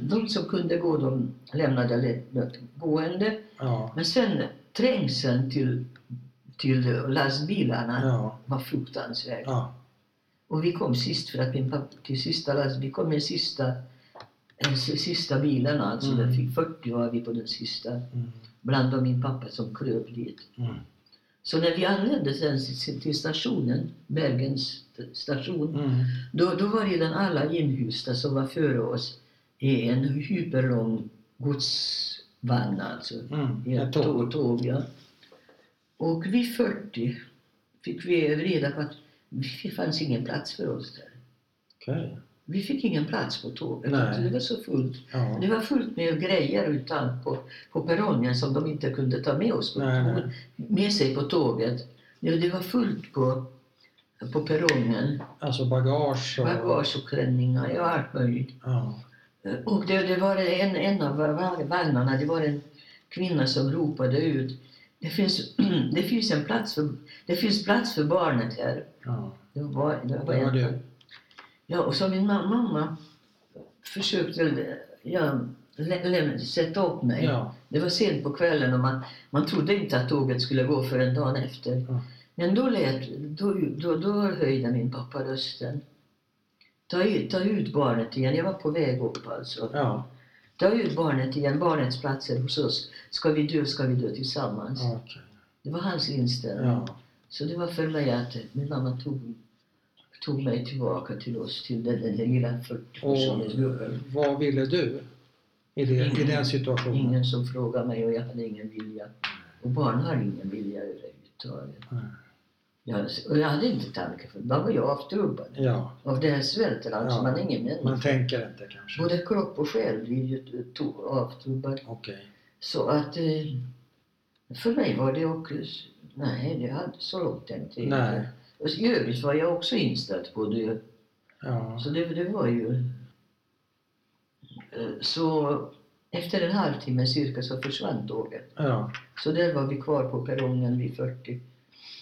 [CLEARS THROAT] de som kunde gå, de lämnade lätt gående. Ja. Men sen trängseln till, till lastbilarna Ja. var fruktansvärd. Ja. Och vi kom sist för att min pappa till sista last, vi kom med sista, eh, sista bilen alltså. Mm. Den fick 40 var vi på den sista. Mm. Bland dem min pappa som kröp dit. Mm. Så när vi anlände sen till stationen, Bergens station, Mm. då, då var redan alla inhysta som var före oss i en hyperlång godsvagn alltså. Mm. I Ett tåg? tåg. ja. Och vid 40 fick vi reda på att det fanns ingen plats för oss där. Okej. Vi fick ingen plats på tåget. Nej. Det var så fullt. Ja. Det var fullt med grejer utan på, på perrongen som de inte kunde ta med oss på, Nej, med sig på tåget. Det, var fullt på, på perrongen. Alltså bagage och... Bagage och klänningar, ja allt möjligt. Ja. Och det, det var en, en av va- vagnarna, det var en kvinna som ropade ut det finns, [CLEARS THROAT] det finns en plats för, det finns plats för barnet här. Ja. Det var, det var, Det var en, det. Ja, och så min ma- mamma försökte ja, lä- lä- sätta upp mig. Ja. Det var sent på kvällen och man, man trodde inte att tåget skulle gå förrän dagen efter. Ja. Men då, lät, då, då, då höjde min pappa rösten. Ta ut, ta ut barnet igen. Jag var på väg upp alltså. Ja. Ta ut barnet igen, barnets platser hos oss. Ska vi dö, ska vi dö tillsammans. Okej. Det var hans inställning. Ja. Så det var för mig att min mamma tog, tog mig tillbaka till oss, till den, den lilla 40-personersgruppen. Vad ville du i, det, i den situationen? Ingen som frågade mig och jag hade ingen vilja. Och barn har ingen vilja överhuvudtaget. Nej. Jag, och jag hade inte tanke för då var jag avtrubbad. Ja, Av den här svälten alltså, Ja. man är ingen människa. man tänker inte kanske. Både kropp och själ blir ju avtrubbad. Okej. Så att eh, för mig var det också, nej det hade så långt tänkte jag inte. Och I övrigt var jag också inställd på det. Ja. Så det, det var ju... eh, Så efter en halvtimme cirka så försvann tåget. Ja. Så där var vi kvar på perrongen vid 40.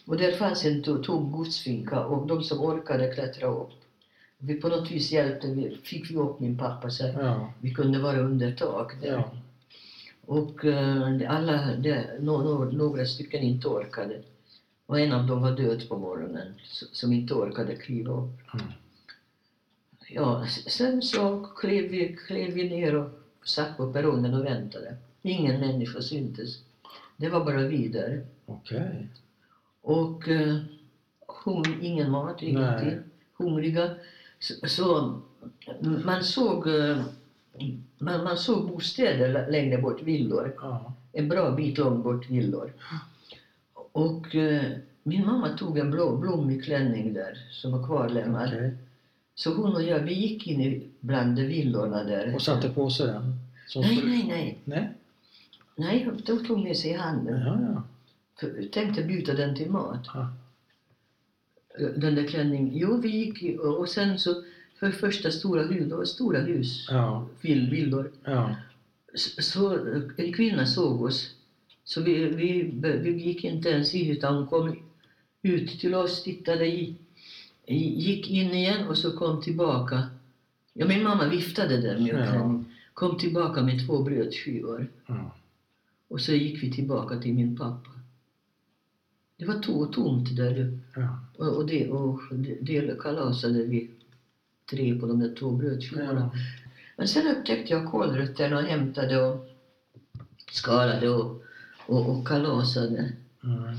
Och där fanns en to- tom godsfinka och de som orkade klättra upp. Vi på något vis hjälpte, vi, fick vi upp min pappa så Ja. vi kunde vara under tak där. Ja. Och eh, alla, det, no, no, några stycken inte orkade. Och en av dem var död på morgonen, som inte orkade kliva upp. Mm. ja, sen så klev vi, klev vi ner och satt på perrongen och väntade. Ingen människa syntes. Det var bara vi där. Okej. Och eh, hung, ingen mat, ingenting. Nej. Hungriga. Så, så man såg eh, man, man såg bostäder lä- längre bort, villor. Ja. En bra bit långt bort villor. Och eh, min mamma tog en blå, blommig klänning där som var kvarlämnad. Okej. Så hon och jag, vi gick in i bland villorna där. Och satte på sig den? Nej, nej, nej. Nej? Nej, de tog med sig i handen. Ja, ja. För, tänkte byta den till mat. Ja. Den där klänningen. Jo, vi gick och sen så för första stora hus, det var stora hus, Ja. vill, villor. Ja. Så en kvinna såg oss. Så vi, vi, vi gick inte ens in utan hon kom ut till oss, tittade i, i- gick in igen och så kom tillbaka. Ja, min mamma viftade där med Ja. Kom tillbaka med två brödskivor. Ja. Och så gick vi tillbaka till min pappa. Det var to, tomt där. Ja. Och, och, det, och det kalasade vi tre på de där två brödskivorna. Ja. Men sen upptäckte jag kålrötterna och hämtade och skalade och, och, och kalasade. Mm.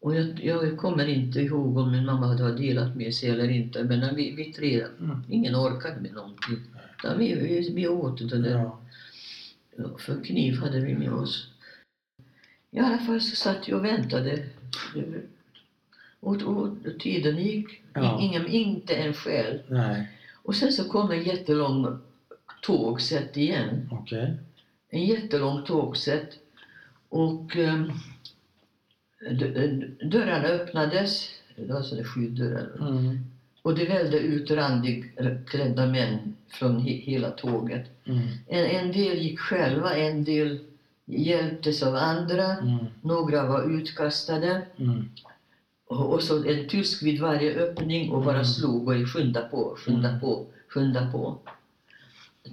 Och jag, jag kommer inte ihåg om min mamma hade delat med sig eller inte, men vi, vi tre, Mm. ingen orkade med någonting. Utan vi, vi, vi åt det där. Ja. För kniv hade vi med oss. I alla fall så satt jag och väntade. Och, och tiden gick. Ja. Ingen, inte en själ. Nej. Och sen så kom en jättelång tågsätt igen. Okej. En jättelång tågsätt. Och um, dörrarna öppnades. Det var sådana skydddörrar. Mm. Och det vällde ut randigklädda män från he, hela tåget. Mm. En, en del gick själva, en del hjälptes av andra. Mm. Några var utkastade. Mm. Och, och så en tysk vid varje öppning och bara Mm. slog och skynda på, skynda Mm. på, skynda på.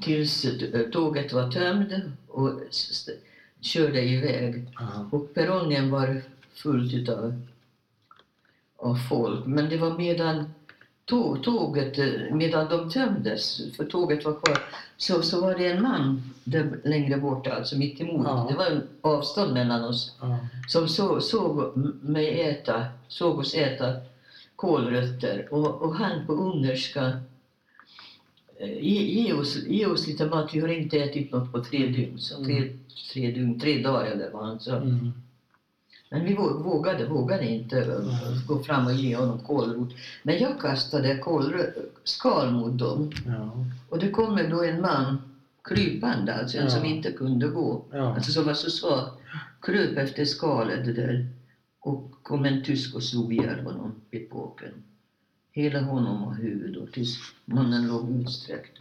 Tills eh, tåget var tömt och körde iväg. Ja. Och perrongen var fullt utav av folk. Men det var medan tå- tåget, medan de tömdes, för tåget var kvar, så, så var det en man där längre bort, alltså mitt emot. Ja. Det var en avstånd mellan oss Ja. som så, såg mig äta, såg oss äta kålrötter och, och han på ungerska ge, ge, oss, ge oss lite mat, vi har inte ätit något på tre dygn. Så tre, tre, dygn, tre dagar eller vad han sa. Mm. Men vi vå- vågade, vågade inte eh, Nej. gå fram och ge honom kålrot. Men jag kastade kålrö- skal mot dem Ja. och det kommer då en man krypande, alltså en Ja. som inte kunde gå. Ja. Alltså som var så svag. Kröp efter skalet där. Och kom en tysk och slog ihjäl honom vid påken. Hela honom och huvudet och tills mannen låg utsträckt.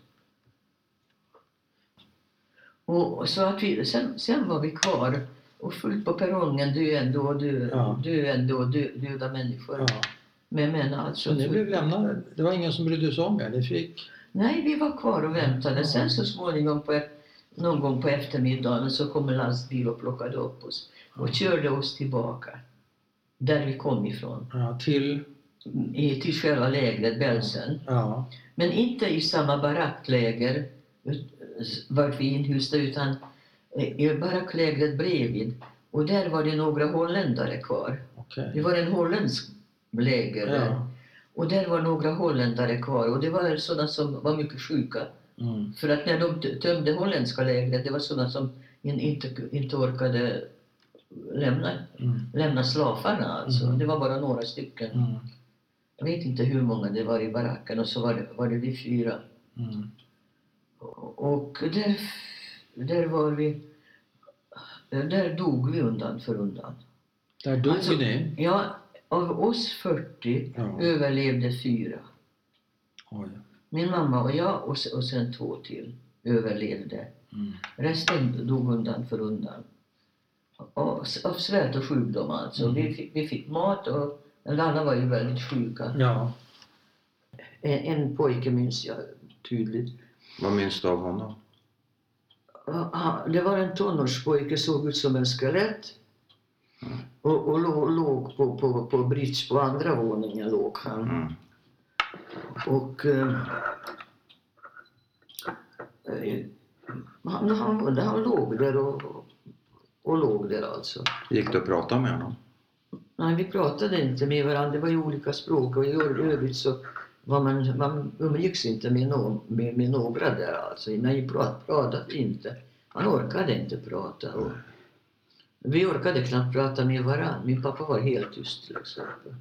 Och, så att vi, sen, sen var vi kvar och fullt på perrongen döende och Ja. döende och dö, döda människor. Ja. Med män alltså. Så ni blev lämnade? Det var ingen som brydde sig om er? Ni fick? Nej, vi var kvar och väntade. Ja. Sen så småningom, på, någon gång på eftermiddagen, så kom en lastbil och plockade upp oss och körde oss tillbaka. Där vi kom ifrån. Ja, till? I, till själva lägret, Belsen. Ja. Men inte i samma barackläger vart vi inhysta utan i baracklägret bredvid. Och där var det några holländare kvar. Okej. Det var en holländsk läger där. Ja. Och där var några holländare kvar och det var sådana som var mycket sjuka. Mm. För att när de tömde holländska lägret, det var sådana som in, inte, inte orkade lämna, Mm. lämna slavarna alltså. Mm. Det var bara några stycken. Jag vet inte hur många det var i baracken och så var det, var det vi fyra. Mm. Och och där, där var vi, där dog vi undan för undan. Där dog Alltså- ni? Ja, av oss 40 Ja. överlevde fyra. Oj. Min mamma och jag och, och sen två till överlevde. Mm. Resten dog undan för undan. Av, av svält och sjukdom alltså. Mm. Vi, fick, vi fick mat och alla var ju väldigt sjuka. Ja. En, en pojke minns jag tydligt. Vad minns du av honom? Det var en tonårspojke, såg ut som en skelett. Och, och låg, låg på, på, på bridge på andra våningen låg han. Mm. Och eh, eh, han, han, han låg där och, och låg där alltså. Gick du och pratade med honom? Nej, vi pratade inte med varandra. Det var ju olika språk och i övrigt så var man, man umgicks inte med, någon, med, med några där alltså. Nej, prat, pratade inte. Man orkade inte prata. Och vi orkade knappt prata med varandra. Min pappa var helt tyst till exempel.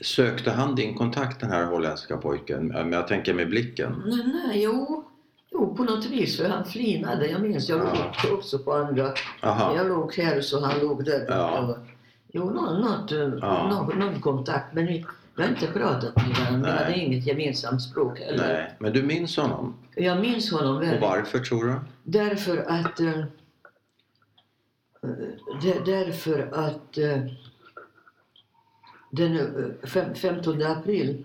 Sökte han din kontakt den här holländska pojken? Jag tänker med blicken. Nej, nej, jo. Jo, på något vis. För han flinade. Jag minns, jag Ja. låg också på andra. Aha. Jag låg här så han låg där. Ja. Jo, något, något, eh, Ja. någon, någon kontakt. Men vi, vi har inte pratat med varandra. Vi hade inget gemensamt språk heller. Nej, men du minns honom? Jag minns honom Och väl. varför tror du? Därför att... eh, eh, där- därför att eh, den fem, 15 april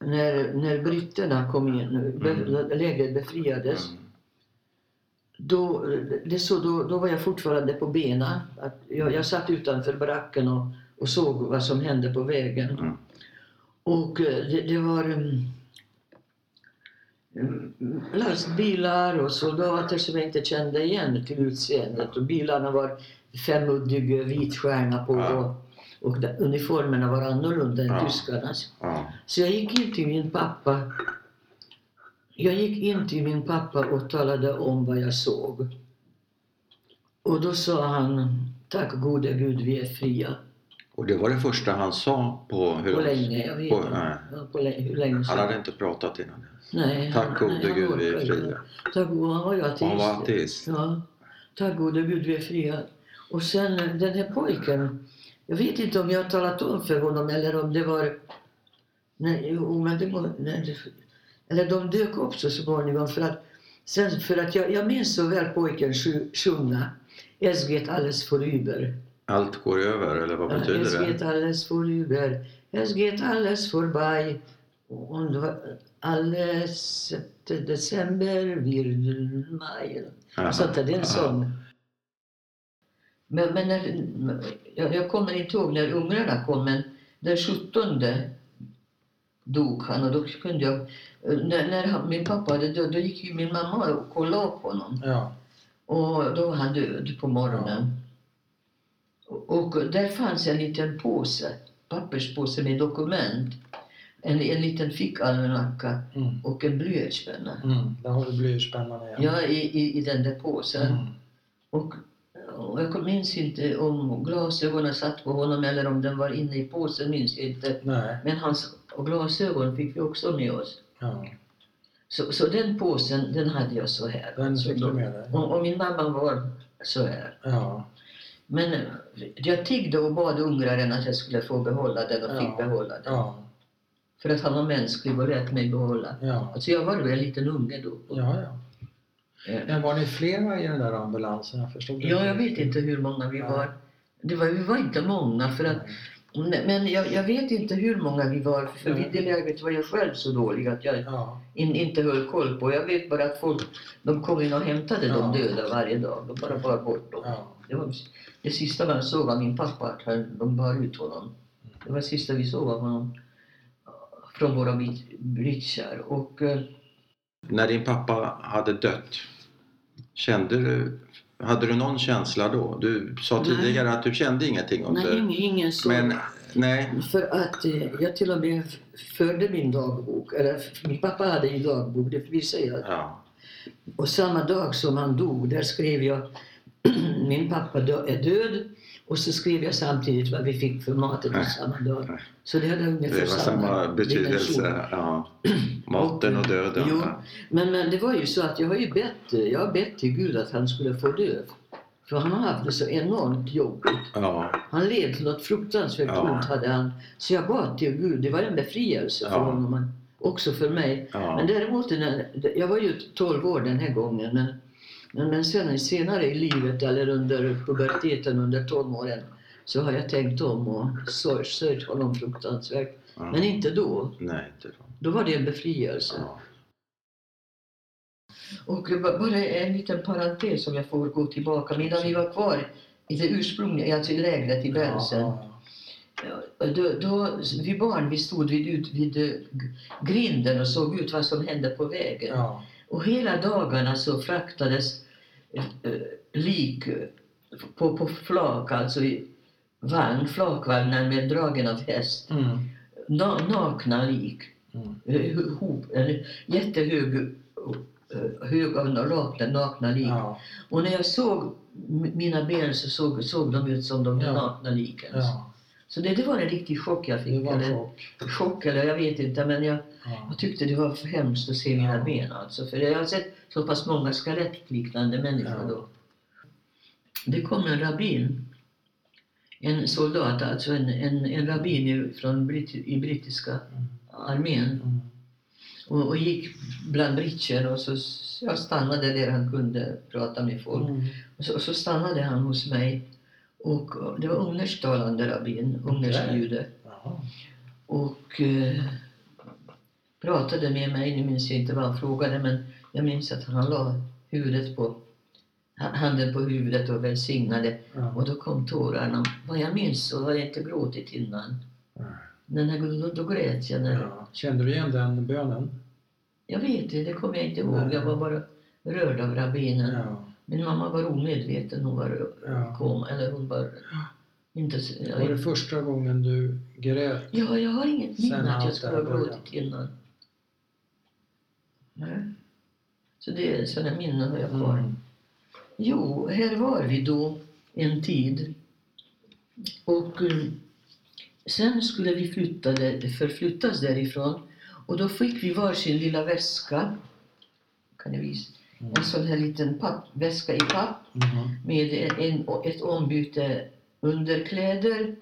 när, när britterna kom in, be, lägret befriades, Mm. Då, det så, då, då var jag fortfarande på benen. Att jag, jag satt utanför baracken och, och såg vad som hände på vägen. Mm. Och eh, det, det var um, lastbilar och soldater som jag inte kände igen till utseendet. Och bilarna var femuddig vit stjärna på Ja. och, och uniformerna var annorlunda än Ja. tyskarnas. Ja. Så jag gick in till min pappa. Jag gick in till min pappa och talade om vad jag såg. Och då sa han, tack gode Gud vi är fria. Och det var det första han sa på hur På länge, jag vet på- nej. Ja, på hur länge Han hade inte pratat innan dess. Nej, Tack gode nej, Gud vi är fria. Tack gode, han var ju ateist. Han var ateist. Ja. Tack gode Gud vi är fria. Och sen eh, den här pojken. Jag vet inte om jag har talat om för honom eller om det var... Nej, jo, men det var... Nej, eller de dök upp så småningom för att... Sen, för att jag, jag minns så väl pojken sju- sjunga Es geht alles vorüber. Allt går över, eller vad Ja, Es betyder geht det? alles vorüber. Es geht alles vorbei. Und alles december wird maj. Sånt där, det är en sång. Men, men när, jag, jag kommer inte ihåg när ungrarna kom, men den 17 dog han och då kunde jag... När, när han, min pappa hade dött, då gick ju min mamma och kollade upp honom. Ja. Och då var han död på morgonen. Och, och där fanns en liten påse, papperspåse med dokument. En, en liten fickalmanacka Mm. och en blyertspenna. Mm. Där har du blyertspennan igen. Ja, i, i, i den där påsen. Mm. Och, och jag minns inte om glasögonen satt på honom eller om den var inne i påsen, minns jag inte. Nej. Men hans och glasögon fick vi också med oss. Ja. Så, så den påsen, den hade jag så här. Den Så du med dig. och, och min mamma var så här. Ja. Men eh, jag tiggde och bad ungraren att jag skulle få behålla den och Ja. fick behålla den. Ja. För att han var mänsklig och lät mig behålla. Ja. Alltså jag var väl en liten unge då. Ja, ja. Eh, Men var ni flera i den där ambulansen? Jag förstod Ja, jag vet inte hur många vi var. Det var vi var inte många för att Men jag, jag vet inte hur många vi var, för Nej. vid det läget var jag själv så dålig att jag Ja. in, inte höll koll på. Jag vet bara att folk de kom in och hämtade Ja. de döda varje dag. De bara bar bort dem. Ja. Det var det sista man såg av min pappa, att han, de bar ut honom. Det var det sista vi såg av honom från våra brit- brittkärr. Och eh, När din pappa hade dött, kände du, hade du någon känsla då? Du sa Nej. tidigare att du kände ingenting nej, under... ingen, ingen såg. Men nej, För att eh, jag till och med förde min dagbok. Eller min pappa hade en dagbok, det visar jag. ja. Och samma dag som han dog, där skrev jag [CLEARS THROAT] min pappa är död. Och så skrev jag samtidigt vad vi fick för maten på samma dag. Så det hade ungefär Det var samma dimension. betydelse. Ja. Maten och döden. Jo, ja. men, men det var ju så att jag har ju bett, jag har bett till Gud att han skulle få dö. För han har haft det så enormt jobbigt. Ja. Han led något fruktansvärt Ja. ont hade han. Så jag bad till Gud, det var en befrielse för honom. Också för mig. Men däremot, när, jag var ju 12 år den här gången. Men, men, men sen senare i livet, eller under puberteten, under tonåren, så har jag tänkt om och sörjt honom fruktansvärt. ja. Men inte då. Nej, inte då. Då var det en befrielse. Ja. Och ba- bara en liten parentes om jag får gå tillbaka. Medan vi var kvar i det ursprungliga, alltså i lägret i. Ja. Ja, Då, då, vi barn vi stod vid, ut, vid grinden och såg ut vad som hände på vägen. Ja. Och hela dagarna så fraktades eh, eh, lik eh, på, på flak, alltså i vagn, flakvagnar med dragen av häst. Mm. Na, nakna lik. Mm. Eh, Hop, en jättehög eh, hög av nakna, nakna lik. Ja. Och när jag såg mina ben så såg, såg de ut som de Ja. nakna liken. ja, Så det, det var en riktig chock jag det fick. var en eller, chock. chock eller jag vet inte men jag, Ja. jag tyckte det var för hemskt att se mina Ja. ben alltså. För jag har sett så pass många skelettliknande människor Ja. då. Det kom en rabbin, en soldat, alltså en, en, en rabbin från Britt, i brittiska armén Mm. och, och gick bland britcher och så jag stannade där han kunde prata med folk. Mm. Och så, så stannade han hos mig och och det var ungersktalande rabbin, ungersk Okej. jude. Och eh, pratade med mig. Nu minns jag inte vad han frågade men jag minns att han la huvudet på, ha- handen på huvudet och välsignade Ja. och då kom tårarna. Vad jag minns så har jag inte gråtit innan. Men när, då, då grät jag. När, Ja. Kände du igen den bönen? Jag vet det, det kommer jag inte ihåg. Nej. Jag var bara rörd av rabbinen. Ja. Min mamma var omedveten. Hon var Ja. kom, eller hon var inte... så- Var det första gången du grät? Ja, jag har inget minne att jag skulle ha gråtit innan. Nej. Så det är sådana minnen har jag kvar. Mm. Jo, här var vi då en tid. Och eh, sen skulle vi flytta där, förflyttas därifrån. Och då fick vi varsin lilla väska. Kan jag visa? Mm. En sån här liten papp, väska i papp Mhm. med en, ett ombyte underkläder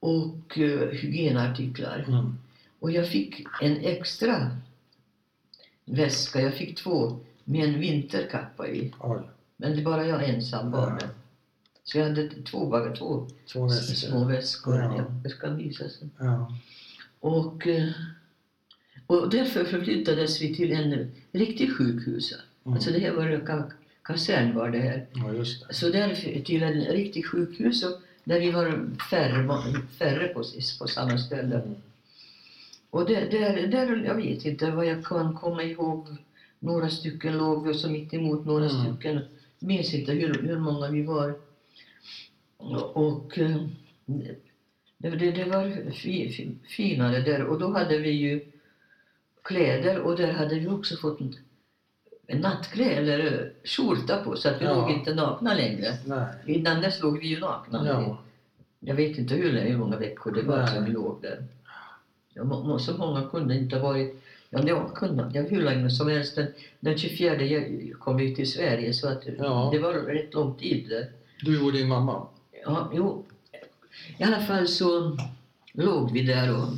och uh, hygienartiklar. Mm. Och jag fick en extra väska, jag fick två med en vinterkappa i. Oj, Men det är bara jag ensam var Ja. det. Så jag hade två, bara två två väskor. små väskor. Ja. Jag ska visa sen. Ja. Och, eh, och därför förflyttades vi till en riktig sjukhus. Mm. Alltså det här var ka- kasern var det här. ja, det. Så där till en riktig sjukhus och där vi var färre, färre på, på samma ställe. Mm. Och där, där, där, jag vet inte vad jag kan komma ihåg. Några stycken låg vi så mitt emot några Mm. stycken. Minns inte hur, hur många vi var. Och, och eh, det, det, det var fi, fi, finare där. Och då hade vi ju kläder och där hade vi också fått nattkläder eller skjorta på så att vi Ja. låg inte nakna längre. Nej. Innan dess låg vi ju nakna. Ja. Jag vet inte hur hur många veckor det var Nej. som vi låg där. Ja, så många kunde inte ha varit... Ja, var, kunde, ja, hur länge som helst. Den, den 24 jag kom vi till Sverige så att Ja. det var rätt lång tid där. Du och din mamma? Ja, jo. I alla fall så låg vi där och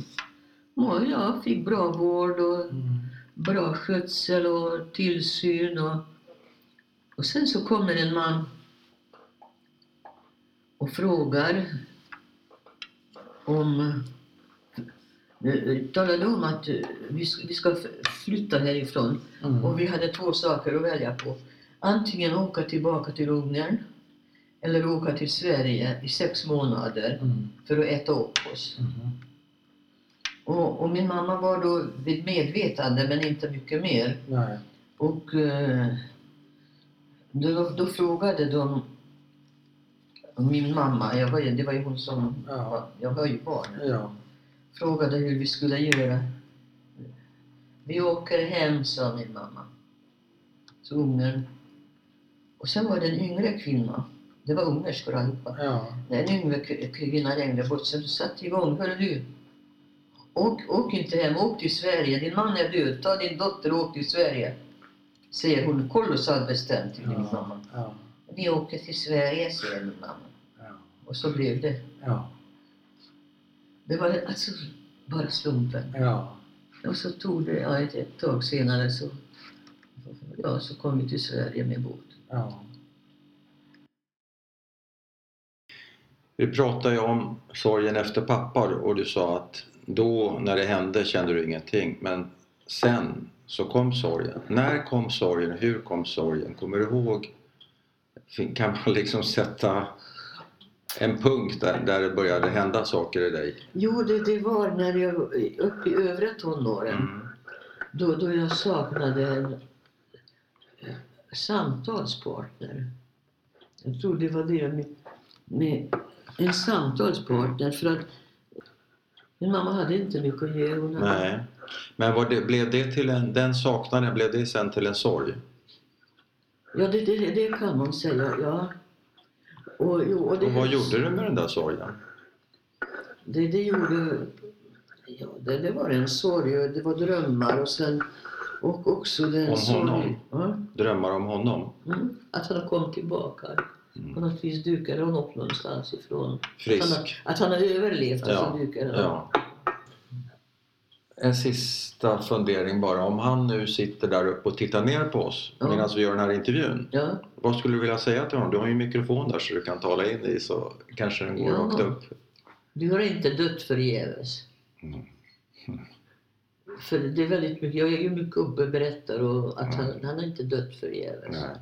ja, jag fick bra vård och Mm. Bra skötsel och tillsyn. Och, och sen så kommer en man och frågar om... talade om att vi ska, vi ska flytta härifrån Mm. och vi hade två saker att välja på. Antingen åka tillbaka till Ungern eller åka till Sverige i sex månader Mm. för att äta upp oss. Mhm. Och, och min mamma var då vid medvetande men inte mycket mer. Nej. Och eh, då, då frågade de min mamma, jag var, det var ju hon som, Ja. jag var ju barn, Ja. frågade hur vi skulle göra. Vi åker hem, sa min mamma. Så Ungern. Och sen var det en yngre kvinna, det var ungerskor allihopa. Ja. En yngre kvinna längre bort som satte igång, hörru du. Åk, åk inte hem, åk till Sverige, din man är död, ta din dotter och åk till Sverige. Säger hon kolossalt bestämt till min mamma. Ja. Vi åker till Sverige, säger min mamma. Ja. Och så blev det. Ja. Det var alltså bara slumpen. Ja. Och så tog det, ja, ett, ett tag senare så, ja, så kom vi till Sverige med båt. Ja. Vi pratade ju om sorgen efter pappa och du sa att då när det hände kände du ingenting men sen så kom sorgen. När kom sorgen? Hur kom sorgen? Kommer du ihåg? Kan man liksom sätta en punkt där, där det började hända saker i dig? Jo, det, det var när jag uppe i övre tonåren. Mm. Då, då jag saknade en, samtalspartner. Jag tror det var det med, med en samtalspartner för att min mamma hade inte mycket att ge. Hon hade, Nej. Men det, blev det till en, den saknaden, blev det sen till en sorg? Ja, det, det, det kan man säga, ja. Och, jo, och det, Och vad gjorde du med den där sorgen? Det, det gjorde... Ja, det, det var en sorg det var drömmar och sen... Och också den Om honom? sorg... Ja, Drömmar om honom? mm, att han kom tillbaka. På något vis dukade han upp någonstans ifrån. Att han, har- Frisk? att han har överlevt, Ja, alltså dukade. Ja. En sista fundering bara. Om han nu sitter där uppe och tittar ner på oss Ja. medan vi gör den här intervjun. Ja, Vad skulle du vilja säga till honom? Du har ju en mikrofon där så du kan tala in i så kanske den går Ja. rakt upp. du har inte dött förgäves. Mm. För det är väldigt mycket, jag är ju mycket uppe och berättar och att han, han har inte dött förgäves. Nej.